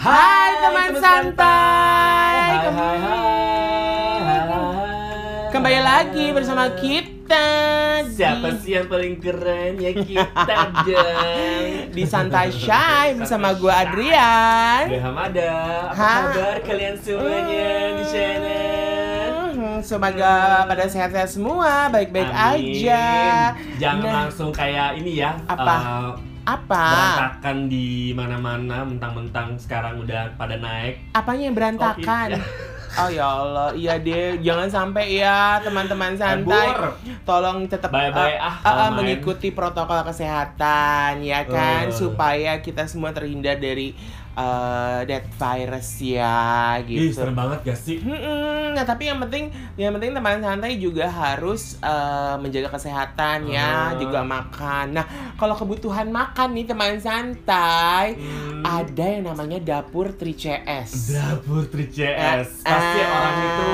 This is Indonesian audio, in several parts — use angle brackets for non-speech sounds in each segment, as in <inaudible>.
Hai teman santai. Hai hai hai. hai. Kembali lagi bersama kita Siapa di, sih yang paling keren ya kita dong. di Santai Shy bersama gue. Adrian. Gue Hamada. Apa Ha. kabar kalian semuanya di sana? Hmm, Semoga pada sehat-sehat semua, baik-baik aja. Jangan Nah, langsung kayak ini ya. Apa? eh, apa? berantakan di mana-mana, mentang-mentang sekarang udah pada naik. Apanya yang berantakan? Covid. Oh ya Allah, iya deh, jangan sampai ya teman-teman santai. Kabur. Tolong tetap eh, ah, eh, eh, main. mengikuti protokol kesehatan ya kan Eh. supaya kita semua terhindar dari eh, dead virus ya Ih, gitu. serem banget gak sih? Mm-mm. Nah tapi yang penting, yang penting teman santai juga harus eh, menjaga kesehatan ya, Eh. juga makan. Nah kalau kebutuhan makan nih teman santai, Hmm. ada yang namanya dapur 3CS. Dapur 3CS Eh, Pasti orang itu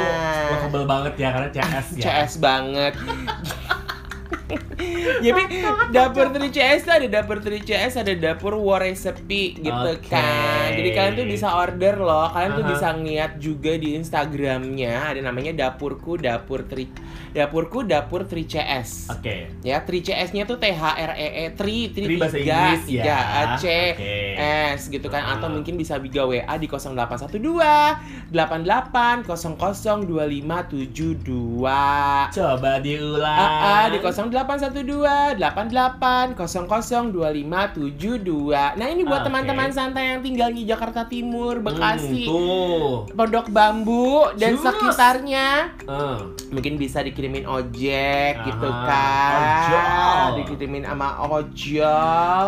lovable banget ya Karena CS ya CS banget. <laughs> <laughs> Jadi dapur 3CS tuh ada dapur 3CS, ada dapur war recipe gitu Oke. kan. Jadi kalian tuh bisa order loh. Kalian tuh Aha. bisa ngeliat juga di Instagramnya ada namanya dapurku dapur 3 dapurku dapur 3CS. Oke Ya, 3CS-nya tuh T H R E E 3 Tri bahasa Inggris ya. 3 C Oke. S gitu kan atau Ah. mungkin bisa biga WA di 0812 88 00 2572. Coba diulang AA di 0812 88 00 2572. Nah, ini buat Oke. teman-teman santai yang tinggal di Jakarta Timur, Bekasi, Hmm, Tuh Pondok Bambu dan Jus. sekitarnya. Eh, Mungkin bisa dikirimin ojek gitu Aha, kan. ojol. Dikirimin sama ojol.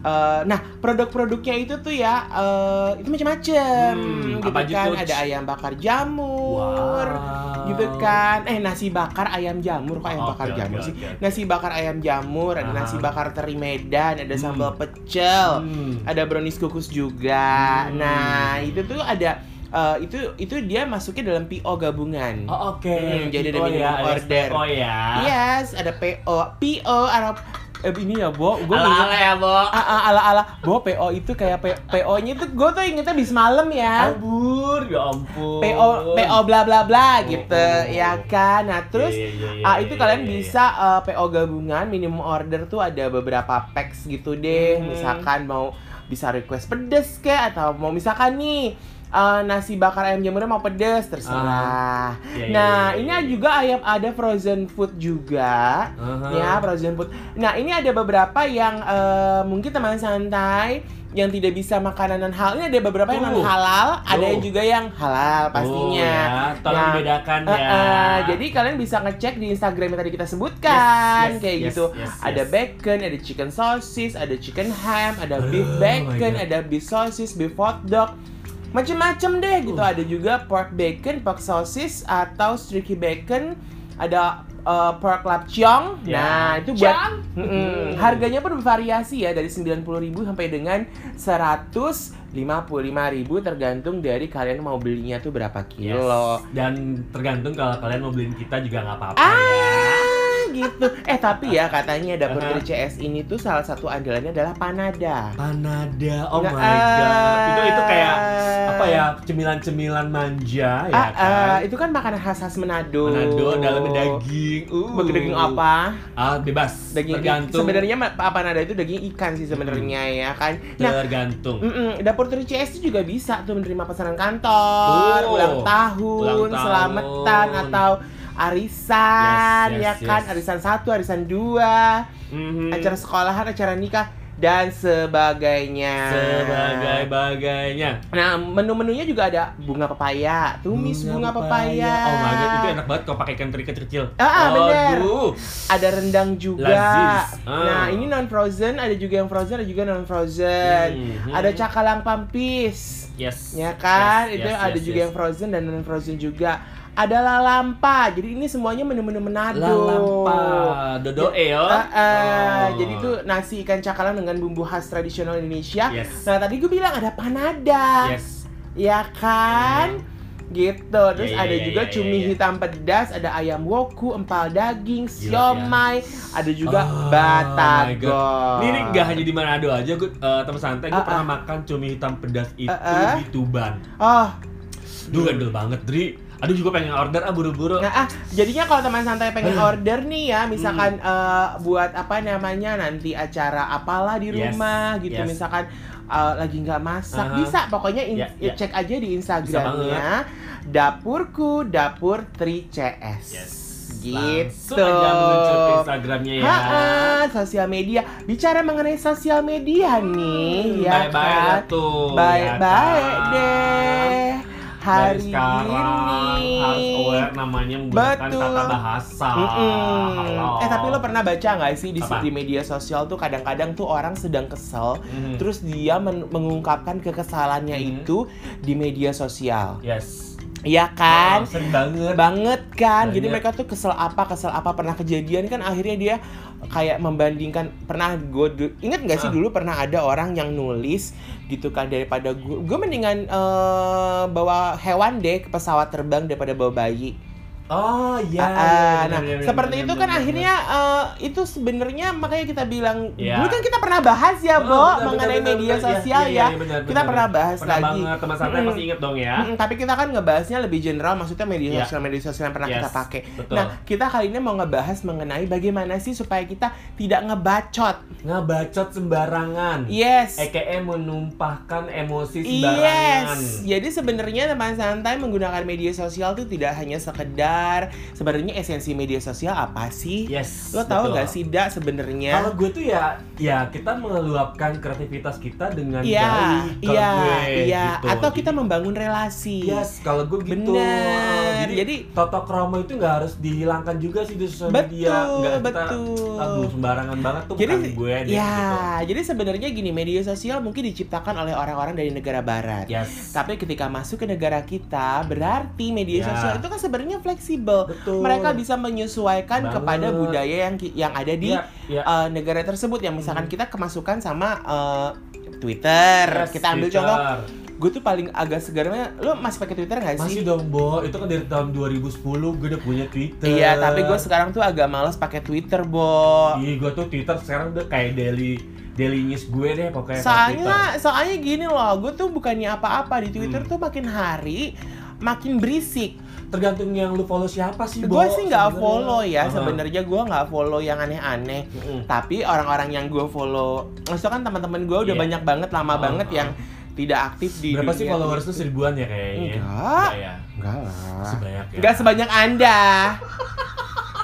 Eh, nah, produk-produknya itu tuh ya eh, itu macam-macam Hmm, gitu kan. tuh? Ada ayam bakar jamur. Wow. Gitu kan. Eh, nasi bakar ayam jamur kok ayam Oke, bakar oke, jamur oke, sih? oke. Nasi bakar ayam jamur, ada nasi bakar teri Medan, ada Hmm. sambal pecel, Hmm. ada brownies kukus juga. Hmm. Nah, itu tuh ada eh, itu itu dia masuknya dalam PO gabungan. Oh oke Hmm, jadi ada Oh, minimum ya, order. Oh ya Yes, ada PO. PO Arab eh, ini ya, Bo. Gue Ala-ala ya, Bo Ah, ah, ala ala Bo PO itu kayak P- PO-nya tuh gue tuh ingetnya bis malam ya. Kabur, ya ampun PO PO bla bla bla Oh, gitu oh, ya oh. kan. Nah, terus Iya, iya, iya, ah iya, itu iya, kalian iya, bisa eh, PO gabungan minimum order tuh ada beberapa packs gitu deh. Hmm. Misalkan mau bisa request pedes kayak atau mau misalkan nih eh, nasi bakar ayam jamurnya mau pedes terserah. Iya, iya, Nah, iya, ini iya. juga ayam ada frozen food juga. Aha. Ya, frozen food. Nah, ini ada beberapa yang eh, mungkin teman santai yang tidak bisa makanan hal. Ini ada beberapa yang non Uh. halal, ada Uh. yang juga yang halal pastinya. Oh, ya. Tolong Nah, dibedakan Eh, ya eh, jadi kalian bisa ngecek di Instagram yang tadi kita sebutkan Yes, yes, kayak yes, gitu. yes, ada yes. bacon, ada chicken sausage, ada chicken ham, ada Oh beef bacon, ada beef sausage, beef hot dog. Macem-macem deh gitu. Uh. Ada juga pork bacon, pork sausage atau streaky bacon. Ada eh, pork lapchong. Ya. Nah, itu buat Chong. Mm-mm. Hmm. harganya pun bervariasi ya dari 90.000 sampai dengan 155.000 tergantung dari kalian mau belinya tuh berapa Yes. kilo. Dan tergantung kalau kalian mau beliin kita juga nggak apa-apa Ah, ya. Gitu. Eh tapi ya katanya dapur Aha. 3CS ini tuh salah satu andalannya adalah panada. Panada, oh Nah, my god. Itu itu kayak eh, apa ya? Cemilan-cemilan manja ya Ah, kan. ah, itu kan makanan khas khas Manado. Manado dalamnya daging. Uh. Daging apa? Ah, bebas. Daging tergantung. sebenarnya ma- apa nada itu daging ikan sih sebenarnya ya kan. Nah, tergantung. Mm-mm, dapur 3CS itu juga bisa tuh menerima pesanan kantor, Tuh. ulang tahun, Ulang tahun. selamatan atau arisan, Yes, yes, ya kan, yes. arisan satu, arisan dua, Mhm. acara sekolahan, acara nikah dan sebagainya. sebagai bagainya. Nah, menu-menunya juga ada bunga pepaya, tumis bunga, pepaya. Oh my god, itu enak banget kalau pakai ikan teri kecil-kecil. Ah, ah, bener. Aduh. Ada rendang juga. Lazis. Ah. Nah, ini non frozen, ada juga yang frozen, ada juga non frozen. Mhm. Ada cakalang pampis. Yes. Ya kan? Yes, itu yes, ada yes, juga yes. yang frozen dan non frozen juga. Ada lalampa. Jadi ini semuanya menu-menu Manado. Lalampa, dodo e yo. Ah, ah. Oh. Jadi itu nasi ikan cakalang dengan bumbu khas tradisional Indonesia. Yes. Nah, tadi gue bilang ada panada. Yes. Ya kan? gitu terus Iya, ada iya, juga iya, cumi iya. hitam pedas ada ayam woku empal daging siomay ada juga Oh batagor. Ini nih gak hanya di Manado aja, gue eh, teman santai gue Ah, pernah makan cumi hitam pedas itu Ah, ah. di Tuban. oh Duh gandel banget, Dri. Aduh juga pengen order ah buru-buru. Nah, ah, jadinya kalau teman santai pengen order nih ya, misalkan Hmm. eh, buat apa namanya nanti acara apalah di Yes, rumah gitu, yes. misalkan eh, lagi nggak masak, Aha. bisa pokoknya in- Ya, ya. cek aja di Instagramnya dapurku dapur 3CS. Yes. Gitu. Langsung aja meluncur ke Instagramnya ya. Ha-ha, sosial media. Bicara mengenai sosial media nih, ya Baik-baik kan? dah tuh. Baik-baik ya kan? deh. Dari Hari sekarang ini harus aware namanya menggunakan Betul. tata bahasa. Mm-mm. Halo. Eh tapi lo pernah baca nggak sih di, Apa? di media sosial tuh kadang-kadang tuh orang sedang kesel, Mhm. terus dia men- mengungkapkan kekesalannya Mhm. itu di media sosial, Yes. Iya kan? Oh, sering banget. Banget kan, jadi Banyak. mereka tuh kesel apa kesel apa pernah kejadian kan akhirnya dia kayak membandingkan pernah gue inget nggak sih Ah. dulu pernah ada orang yang nulis gitu kan daripada gue gue mendingan eh, bawa hewan deh ke pesawat terbang daripada bawa bayi Oh iya. Ah, iya, ah, benar, nah benar, seperti itu kan akhirnya eh, itu sebenarnya makanya kita bilang Iya. dulu kan kita pernah bahas ya Oh, Bo benar, mengenai benar, media benar, sosial iya, ya, iya, benar, kita pernah bahas Pernah lagi banget teman santai pasti inget dong ya. Mm-mm, tapi kita kan ngebahasnya lebih general maksudnya media Iya. sosial media sosial yang pernah Yes, kita pakai betul. nah kita kali ini mau ngebahas mengenai bagaimana sih supaya kita tidak ngebacot Ngebacot sembarangan. yes EKE menumpahkan emosi sembarangan. Yes, jadi sebenarnya teman santai menggunakan media sosial tuh tidak hanya sekedar sebenarnya esensi media sosial apa sih? Yes. Lo tahu betul. nggak sih, Da, sebenarnya? Kalau gue tuh ya, ya kita meluapkan kreativitas kita dengan Iya, baik. Iya, gue, iya. gitu. Atau kita membangun relasi. Yes, kalau gue gitu. Bener. Jadi, Jadi- toto kromo itu nggak harus dihilangkan juga sih di sosial Betul, media. Nggak kita, betul. aduh sembarangan banget tuh Jadi, bukan gue ya, gitu. jadi sebenarnya gini, media sosial mungkin diciptakan oleh orang-orang dari negara barat. Yes. Tapi ketika masuk ke negara kita, berarti media Ya. sosial itu kan sebenarnya fleksibel. Betul. Mereka bisa menyesuaikan Banget. kepada budaya yang yang ada di Iya, iya. uh, negara tersebut. Yang misalkan kita kemasukan sama uh, Twitter. Yes, kita ambil Twitter. contoh, gue tuh paling agak segarnya, lo masih pakai Twitter nggak sih? Masih dong, Bo. Itu kan dari tahun 2010 gue udah punya Twitter. Iya, tapi gue sekarang tuh agak males pakai Twitter, Bo. Iya, gue tuh Twitter sekarang udah kayak daily daily news gue deh pokoknya. Soalnya, soalnya gini loh, gue tuh bukannya apa-apa di Twitter Hmm. tuh makin hari makin berisik. Tergantung yang lu follow siapa sih. Gue sih nggak follow ya, Aha. sebenarnya gue nggak follow yang aneh-aneh. Mm-mm. Tapi orang-orang yang gue follow, maksudnya kan teman-teman gue udah Iya. banyak banget, lama Oh, banget yang tidak aktif di Berapa sih followers Twitter. seribuan ya kayaknya? Enggak. ya. Enggak lah. Sebanyak ya. Enggak sebanyak Anda.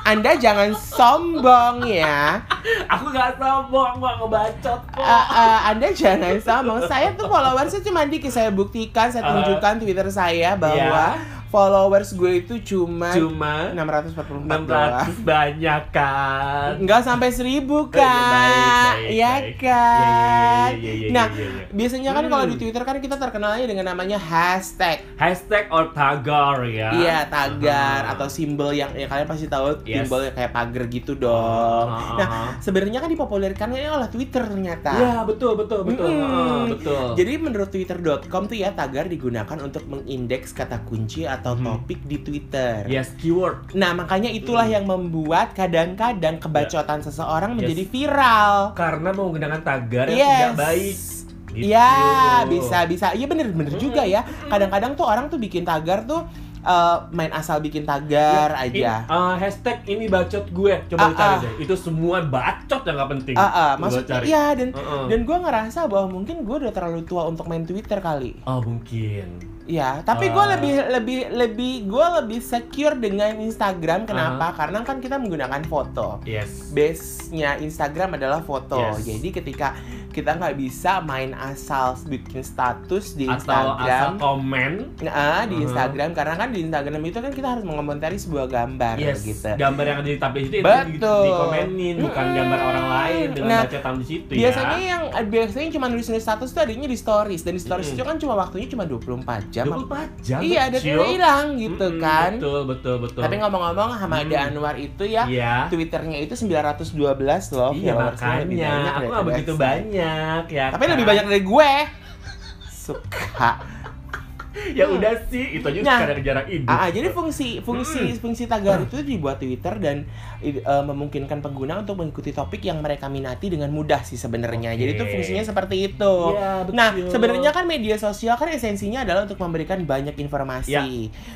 Anda jangan sombong ya. Aku gak sombong, gak ngebacot kok. Eh, eh, anda jangan sombong. Saya tuh followersnya cuma dikit. Saya buktikan, saya Ah. tunjukkan Twitter saya bahwa Iya. Followers gue itu cuma Cuma 644 doang. 600 banyak kan. Enggak sampai 1000 kan. Baik, baik, Iya baik. kan. Iya, iya, iya, iya, Nah, iya, iya. biasanya kan kalau Hmm. di Twitter kan kita terkenalnya dengan namanya hashtag. Hashtag or tagar ya. Iya, tagar Aha. atau simbol yang ya kalian pasti tahu Yes. simbol kayak pagar gitu dong. Aha. Nah, sebenarnya kan dipopulerkannya oleh Twitter ternyata. Iya, betul, betul, betul. Mm-mm. Heeh, betul. Jadi menurut twitter.com tuh ya tagar digunakan untuk mengindeks kata kunci atau Mhm. topik di Twitter. yes, keyword. Nah, makanya itulah Mm. yang membuat kadang-kadang kebacotan seseorang Yes. menjadi viral. Karena menggunakan tagar yang Yes. tidak baik. Gitu. Iya, bisa bisa. Iya bener bener Mm. juga ya. Kadang-kadang tuh orang tuh bikin tagar tuh eh, main asal bikin tagar Ya, aja. in- uh, hashtag ini bacot gue. Coba Ah, lu cari ah. deh. Itu semua bacot yang gak penting. Ah, ah, Lu maksudnya cari. iya dan Heeh. dan gue ngerasa bahwa mungkin gue udah terlalu tua untuk main Twitter kali. Oh, mungkin. Ya, tapi gue Ah. lebih lebih lebih gue lebih secure dengan Instagram. Kenapa? Karena kan kita menggunakan foto. Yes. Base-nya Instagram adalah foto. Yes. Jadi ketika kita nggak bisa main asal bikin status di Atau asal Instagram, komen. nah di Mhm. Instagram karena kan di Instagram itu kan kita harus mengomentari sebuah gambar Yes. gitu. Gambar yang ada di tablet itu Betul. itu di, dikomenin, bukan Mm-mm. gambar orang lain dengan Nah, bacotan di situ Biasanya ya. yang biasanya cuma nulis-nulis status tuh adanya di stories dan di stories Mm-mm. itu kan cuma waktunya cuma 24 jam. 24 jam. Iya, kecil. udah hilang gitu Mm-mm, kan. Betul, betul, betul. Tapi ngomong-ngomong Hamada Hmm. Anwar itu ya Iya. Twitternya itu 912 loh Iya makanya, banyak aku nggak daripada begitu saya. Banyak ya. Tapi kan? lebih banyak dari gue. Suka. ya udah sih, itu aja Nah. sekarang jarak hidup. Ah, ah, jadi fungsi fungsi fungsi tagar itu dibuat Twitter dan eh, memungkinkan pengguna untuk mengikuti topik yang mereka minati dengan mudah sih sebenarnya. Jadi itu fungsinya seperti itu. Betul. Nah, sebenarnya kan media sosial kan esensinya adalah untuk memberikan banyak informasi. Ya.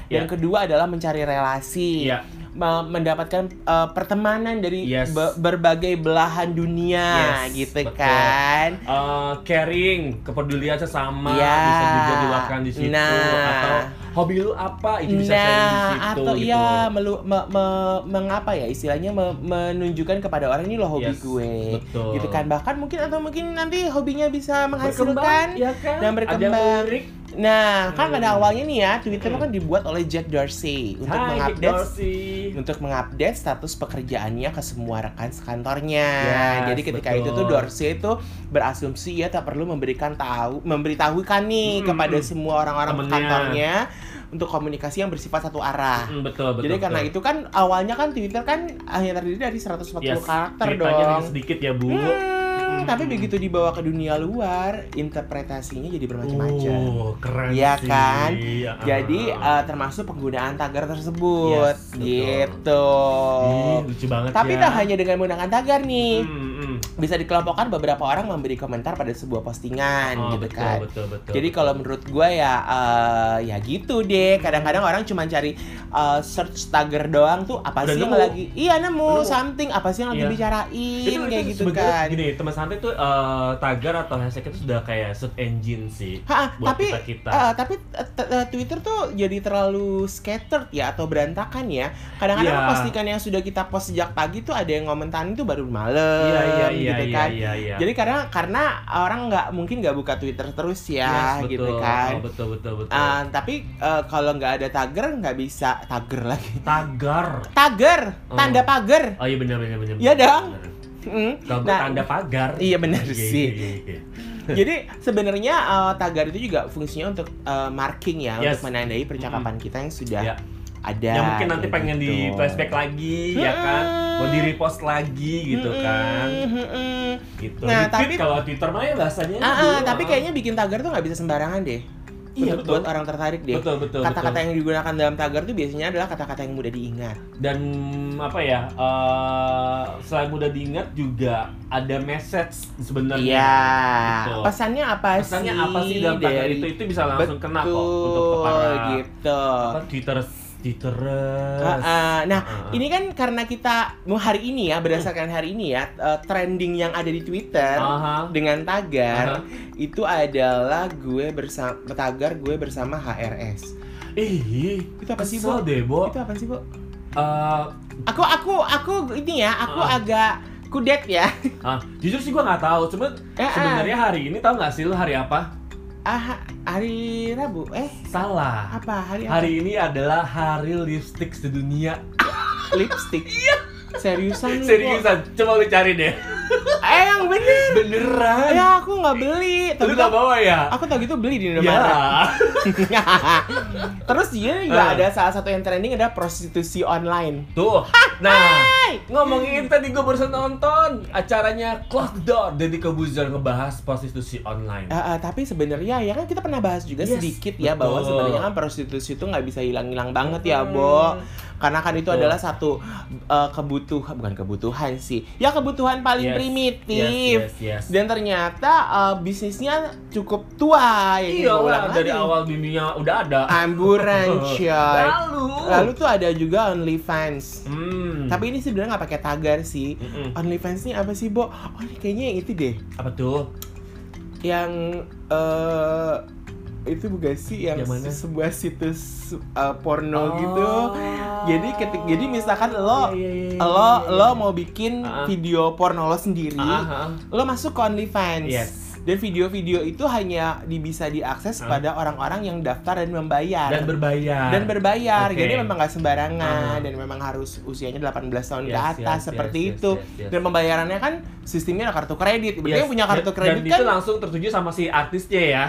Yang Ya. kedua adalah mencari relasi. Iya. Me- mendapatkan eh, pertemanan dari Yes. be- berbagai belahan dunia Yes, gitu betul. kan. Eh, caring, kepedulian sesama Ya. bisa juga dilakukan di situ Nah. atau hobi lu apa itu bisa sharing di nah, situ atau gitu. iya melu, me- me- mengapa ya istilahnya me- menunjukkan kepada orang ini loh hobi Yes, gue. betul. Gitu kan bahkan mungkin atau mungkin nanti hobinya bisa berkembang menghasilkan. ya kan? dan Ada berkembang. yang. Nah, kan Hmm. pada awalnya nih ya Twitter kan dibuat oleh Jack Dorsey untuk Hai, mengupdate Dorsey. untuk mengupdate status pekerjaannya ke semua rekan sekantornya. Yes, Jadi ketika betul. itu tuh Dorsey itu berasumsi ya tak perlu memberikan tahu memberitahukan nih Mm, kepada mm. semua orang-orang kantornya untuk komunikasi yang bersifat satu arah. Mm, betul betul. Jadi karena betul. itu kan awalnya kan Twitter kan hanya terdiri dari 140 Yes, karakter dong. sedikit ya bu. Hmm, Mm. Tapi begitu dibawa ke dunia luar, interpretasinya jadi bermacam-macam. Oh, keren Iya sih. kan? Ah. Jadi eh, termasuk penggunaan tagar tersebut Yes, gitu. Ih, lucu banget Tapi ya. tak hanya dengan menggunakan tagar nih. Hmm, hmm. Bisa dikelompokkan beberapa orang memberi komentar pada sebuah postingan Oh, gitu betul, kan. betul betul. Jadi kalau menurut gue ya eh, ya gitu deh. Kadang-kadang orang cuma cari eh, search tagar doang tuh apa Udah sih yang nemu. lagi iya nemu, Nemu. something apa sih yang lagi Iya. bicarain itu, kayak itu gitu kan. Gini, teman santai tuh eh, tagar atau hashtag itu sudah kayak search engine sih. Ha, buat tapi kita-kita. eh, tapi eh, t- eh, Twitter tuh jadi terlalu scattered ya atau berantakan ya. Kadang-kadang Iya. postingan yang sudah kita post sejak pagi tuh ada yang ngomentarin tuh baru malam Iya iya iya gitu iya kan. iya iya. Jadi karena karena orang nggak mungkin nggak buka Twitter terus ya Yes, gitu betul. kan. Oh, betul betul betul. Ah, tapi eh, kalau nggak ada tagar nggak bisa tagar lagi. tagar. Tagar, Oh. tanda pagar. Oh iya benar benar benar. Iya dong. benar. Mm. Kalau Nah, tanda pagar. Iya benar Iya, sih. iya, iya. <laughs> Jadi sebenarnya eh, tagar itu juga fungsinya untuk eh, marking ya, Yes. untuk menandai percakapan kita yang sudah Ya. ada. Ya mungkin nanti kayak pengen gitu. di flashback lagi ya kan. Mau di repost lagi gitu Mm-mm, kan. mm-mm. Gitu. Nah, Retweet tapi- kalau Twitter mah ya bahasanya Ah, ah, dulu, tapi kayaknya bikin tagar tuh nggak bisa sembarangan deh. Iya, betul. buat orang tertarik deh. betul betul Kata-kata betul. yang digunakan dalam tagar tuh biasanya adalah kata-kata yang mudah diingat. dan apa ya eh selain mudah diingat juga ada message sebenarnya Iya. Gitu. Pesannya apa sih? pesannya apa sih dalam tagar dari- itu itu bisa langsung kena kok Betul, untuk ke para gitu. apa, Twitter Twitter Ah, ah. Nah, Ah, ah. ini kan karena kita mau hari ini ya berdasarkan hari ini ya eh, trending yang ada di Twitter Aha. dengan tagar Aha. itu adalah gue bersama tagar gue bersama HRS. Ih, Itu apa sih, Bo? deh, Bo. Itu apa sih, Bu? Eh, Aku aku aku ini ya, aku Ah. agak kudet ya. ah, jujur sih gua nggak tahu, cuma Eh, sebenarnya hari ini tahu nggak sih lu hari apa? Ah, hari Rabu. Eh, Salah. apa? Hari apa? Hari ini adalah hari lipstick sedunia. <laughs> lipstick. Seriusan lu, Bo? Seriusan, coba lu cari deh. Eh, yang bener. Beneran. Ya, aku nggak beli. Lu Tapi nggak bawa ya? aku tau gitu beli di Ya. Indomaret. <laughs> Terus dia juga Ah. ada salah satu yang trending ada prostitusi online. Tuh. Nah, ngomongin tadi gue barusan nonton acaranya Close the Door Deddy Kobuzer ngebahas prostitusi online. Ah, ah, tapi sebenarnya ya kan kita pernah bahas juga Yes, sedikit ya bahwa sebenarnya kan prostitusi itu nggak bisa hilang-hilang banget ya, Bo. Karena kan itu adalah satu eh, kebutuhan bukan kebutuhan sih. Ya kebutuhan paling Yes, primitif. Yes, yes, yes. Dan ternyata eh, bisnisnya cukup tua ya Iya lah, dari lagi. awal dunia udah ada. Amburan <laughs> coy. Lalu. Lalu tuh ada juga OnlyFans. Hmm. Tapi ini sebenarnya nggak pakai tagar sih. Mm-mm. OnlyFans ini apa sih, Bo? Oh, kayaknya yang itu deh. apa tuh? Yang eh itu bukan sih yang, Yang mana? sebuah situs eh, porno Oh. gitu. Jadi ketik jadi misalkan lo Iya, iya, iya, lo iya, iya. lo mau bikin Ah. video porno lo sendiri, Ah, ah, ah. lo masuk ke OnlyFans. Yes. Dan video-video itu hanya bisa diakses Ah. pada orang-orang yang daftar dan membayar. Dan berbayar. dan berbayar. Oke. Jadi memang nggak sembarangan Ah. dan memang harus usianya 18 tahun ke Yes, atas yes, seperti yes, itu. yes, yes, yes. Dan pembayarannya kan sistemnya ada kartu kredit. Berarti Yes. yang punya kartu Dan- kredit dan kan itu langsung tertuju sama si artisnya ya.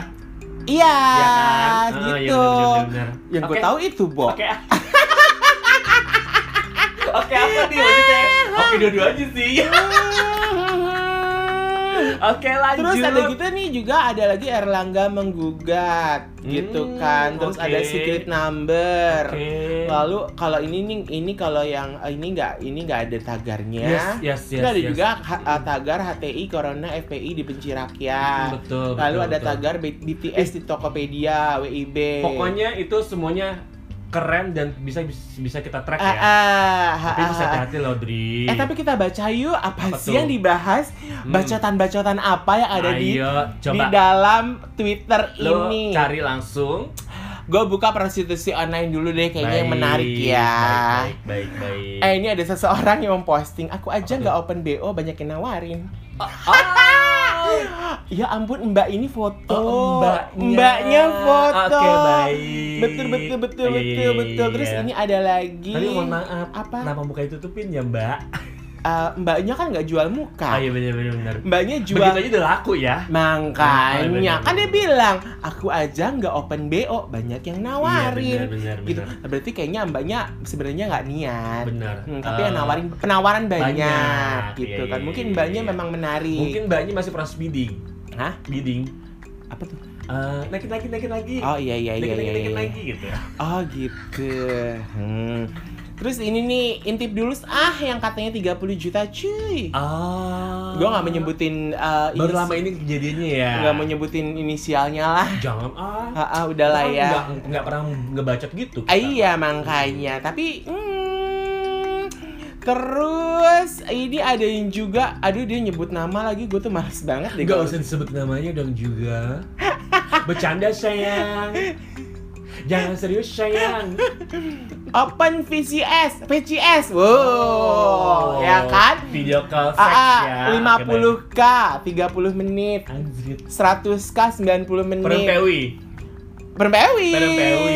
Iya, Iya kan? Ah, gitu. iya benar, benar, benar. Yang gue Oke. tahu itu, Bo. Oke. <laughs> Oke apa nih maksudnya? <laughs> Oke dua-dua aja sih. Oke lanjut. Terus ada gitu nih juga ada lagi Erlangga menggugat gitu Hmm, kan. Terus oke. ada secret number. Oke. Lalu kalau ini nih ini kalau yang eh, ini nggak ini nggak ada tagarnya. Yes, yes, Terus yes, ada yes. juga ha- eh, tagar HTI Corona FPI dibenci rakyat. Betul. Lalu betul, ada betul. tagar BTS di Tokopedia, WIB. Pokoknya itu semuanya keren dan bisa bisa kita track ya. ah, Tapi ah, harus ah, hati-hati loh, Dri. Eh tapi kita baca yuk apa, Apa sih tuh? yang dibahas Hmm. bacotan-bacotan apa yang ada di Ayo, di coba dalam Twitter lo ini. cari langsung. Gue buka prostitusi online dulu deh kayaknya yang Baik, menarik ya. Baik, baik, baik. Eh ini ada seseorang yang memposting aku aja nggak open BO banyak yang nawarin. Ah, <gasps> Ya ampun Mbak ini foto. Oh, mbaknya. Mbaknya foto. Oke, baik. Betul betul betul Iya, iya, betul iya, betul. Terus ini ada lagi. Tapi mohon maaf, Apa? Kenapa muka ditutupin ya, Mbak? <laughs> Eh, mbaknya kan nggak jual muka. Ah, iya benar benar benar. Mbaknya jual Begitu aja udah laku ya. Makanya Ah, bener, kan dia bilang aku aja nggak open BO banyak yang nawarin. Iya, benar, gitu. benar. Berarti kayaknya mbaknya sebenarnya nggak niat. Benar. Hmm, tapi Eh, yang nawarin penawaran banyak, banyak. gitu Iya, kan. iya, Mungkin iya, mbaknya iya. memang menarik. Mungkin mbaknya masih proses bidding. Hah? Bidding. Apa tuh? Eh, naikin lagi, naikin lagi. Oh iya iya iya naikin, iya. naikin, naikin iya. lagi gitu. Oh gitu. Hmm. Terus ini nih intip dulu ah yang katanya 30 juta cuy. Ah. Gue nggak menyebutin uh, Baru inis- lama ini kejadiannya ya. nggak mau nyebutin inisialnya lah. Jangan ah. Ah, ah, udahlah ya. Nggak, nggak pernah ngebacot gitu. Ah, iya makanya tapi hmm, terus ini ada yang juga aduh dia nyebut nama lagi gue tuh males banget deh Gak usah disebut namanya dong juga. Bercanda sayang. Jangan serius sayang. Open VCS VCS wow ya kan Video call sex ah, ya. ah, 50k 30 menit Anjir. 100k 90 menit Perempewi. Perempewi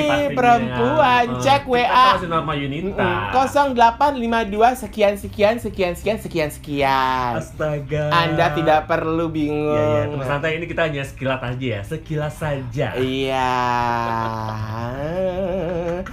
Pastinya. perempuan Eh, cek kita WA nama Yunita. Mm-mm. 0852 sekian sekian sekian sekian sekian sekian Astaga. Anda tidak perlu bingung. Iya, iya. Teman santai ini kita hanya sekilas aja ya. Sekilas saja. Iya.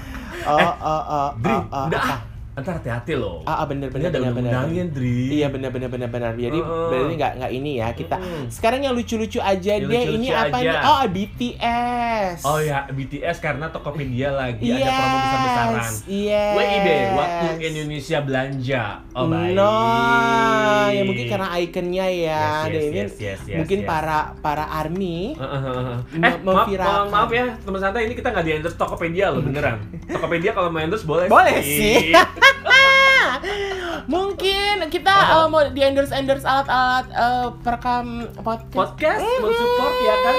<laughs> Oh, Eh, oh, oh, Dri, oh, oh, udah apa? ah. Ntar hati-hati loh. Ah, ah, bener Ini bener ada bener bener. undang-undangnya, Dri. Iya bener bener bener bener. Jadi Heeh. berarti nggak nggak ini ya kita. Sekarang yang lucu-lucu aja Yang deh. lucu-lucu Ini apa aja. nih? Oh BTS. Oh ya, BTS karena Tokopedia lagi Yes. ada promo besar-besaran. Yes. WIB, waktu Indonesia belanja. Oh baik. No, ya mungkin karena ikonnya ya. Yes, yes, yes, yes, yes, mungkin yes. para para army. Mem- eh maaf, maaf ya teman santai ini kita nggak di endorse Tokopedia loh beneran. <laughs> Tokopedia kalau mau endorse boleh. Boleh sih. <laughs> Mungkin kita uh, mau di endorse endorse alat-alat uh, perekam podcast. Podcast mensupport ya kan.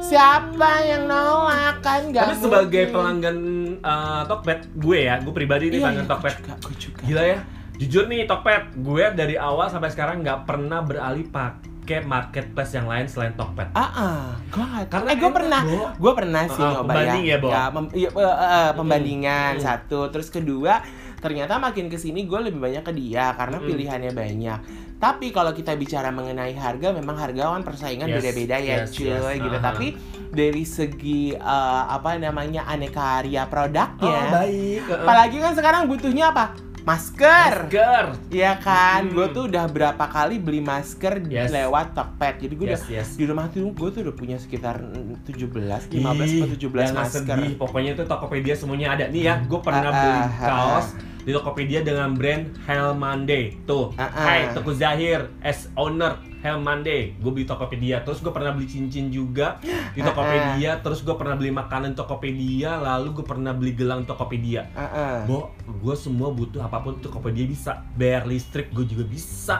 Siapa yang nolak kan? Gak Tapi sebagai mungkin. pelanggan eh, Tokped, gue ya, gue pribadi nih Iya, pelanggan iya, Tokped. gue juga, gue juga. Gila ya, jujur nih Tokped, gue dari awal sampai sekarang nggak pernah beralih pakai marketplace yang lain selain Tokped. Ah, gua nggak- Karena eh gue pernah, gue pernah sih Ah, nyoba pembanding ya, Bo? mem- iya, eh, eh, pembandingan Mm. satu, terus kedua ternyata makin ke sini gue lebih banyak ke dia karena Mm. pilihannya banyak. Tapi kalau kita bicara mengenai harga, memang hargawan persaingan Yes, beda-beda ya, yes, cuy, yes, gitu. aha. Tapi dari segi eh, apa namanya aneka karya produknya, Oh, baik. eh, apalagi kan sekarang butuhnya apa? Masker. Masker. Iya kan, Hmm. gue tuh udah berapa kali beli masker Yes. lewat Tokped. Jadi gue udah Yes, yes. di rumah tuh gue tuh udah punya sekitar mm, 17, 15 Ih, atau 17 jangan masker. sedih. Pokoknya itu Tokopedia semuanya ada. Nih ya, gue pernah Ah, beli ah, ah, kaos di Tokopedia dengan brand Hell Monday. Tuh, ah. Hai Teguh Zahir, as owner Hell Monday. Gue beli Tokopedia. Terus gue pernah beli cincin juga di Ah, Tokopedia. Terus gue pernah beli makanan Tokopedia. Lalu gue pernah beli gelang Tokopedia. Bo, gue semua butuh apa pun Tokopedia bisa. Bayar listrik gue juga bisa.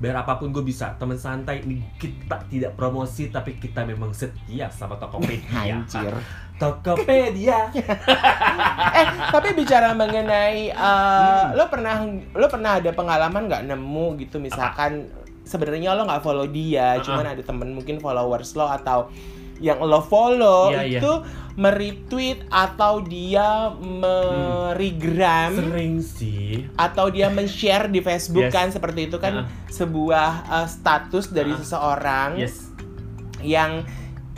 Bayar apa pun gue bisa. Teman santai ini kita tidak promosi tapi kita memang setia sama Tokopedia. <laughs> Anjir. Tokopedia. <laughs> eh, tapi bicara mengenai uh, Hmm. lo pernah lo pernah ada pengalaman nggak nemu gitu misalkan sebenarnya lo nggak follow dia, Ah, cuman ada temen mungkin followers lo atau yang lo follow Iya, iya. itu meretweet atau dia meregram Sering sih. atau dia men-share di Facebook Yes. kan seperti itu kan Ah. sebuah uh, status dari Ah. seseorang Yes. yang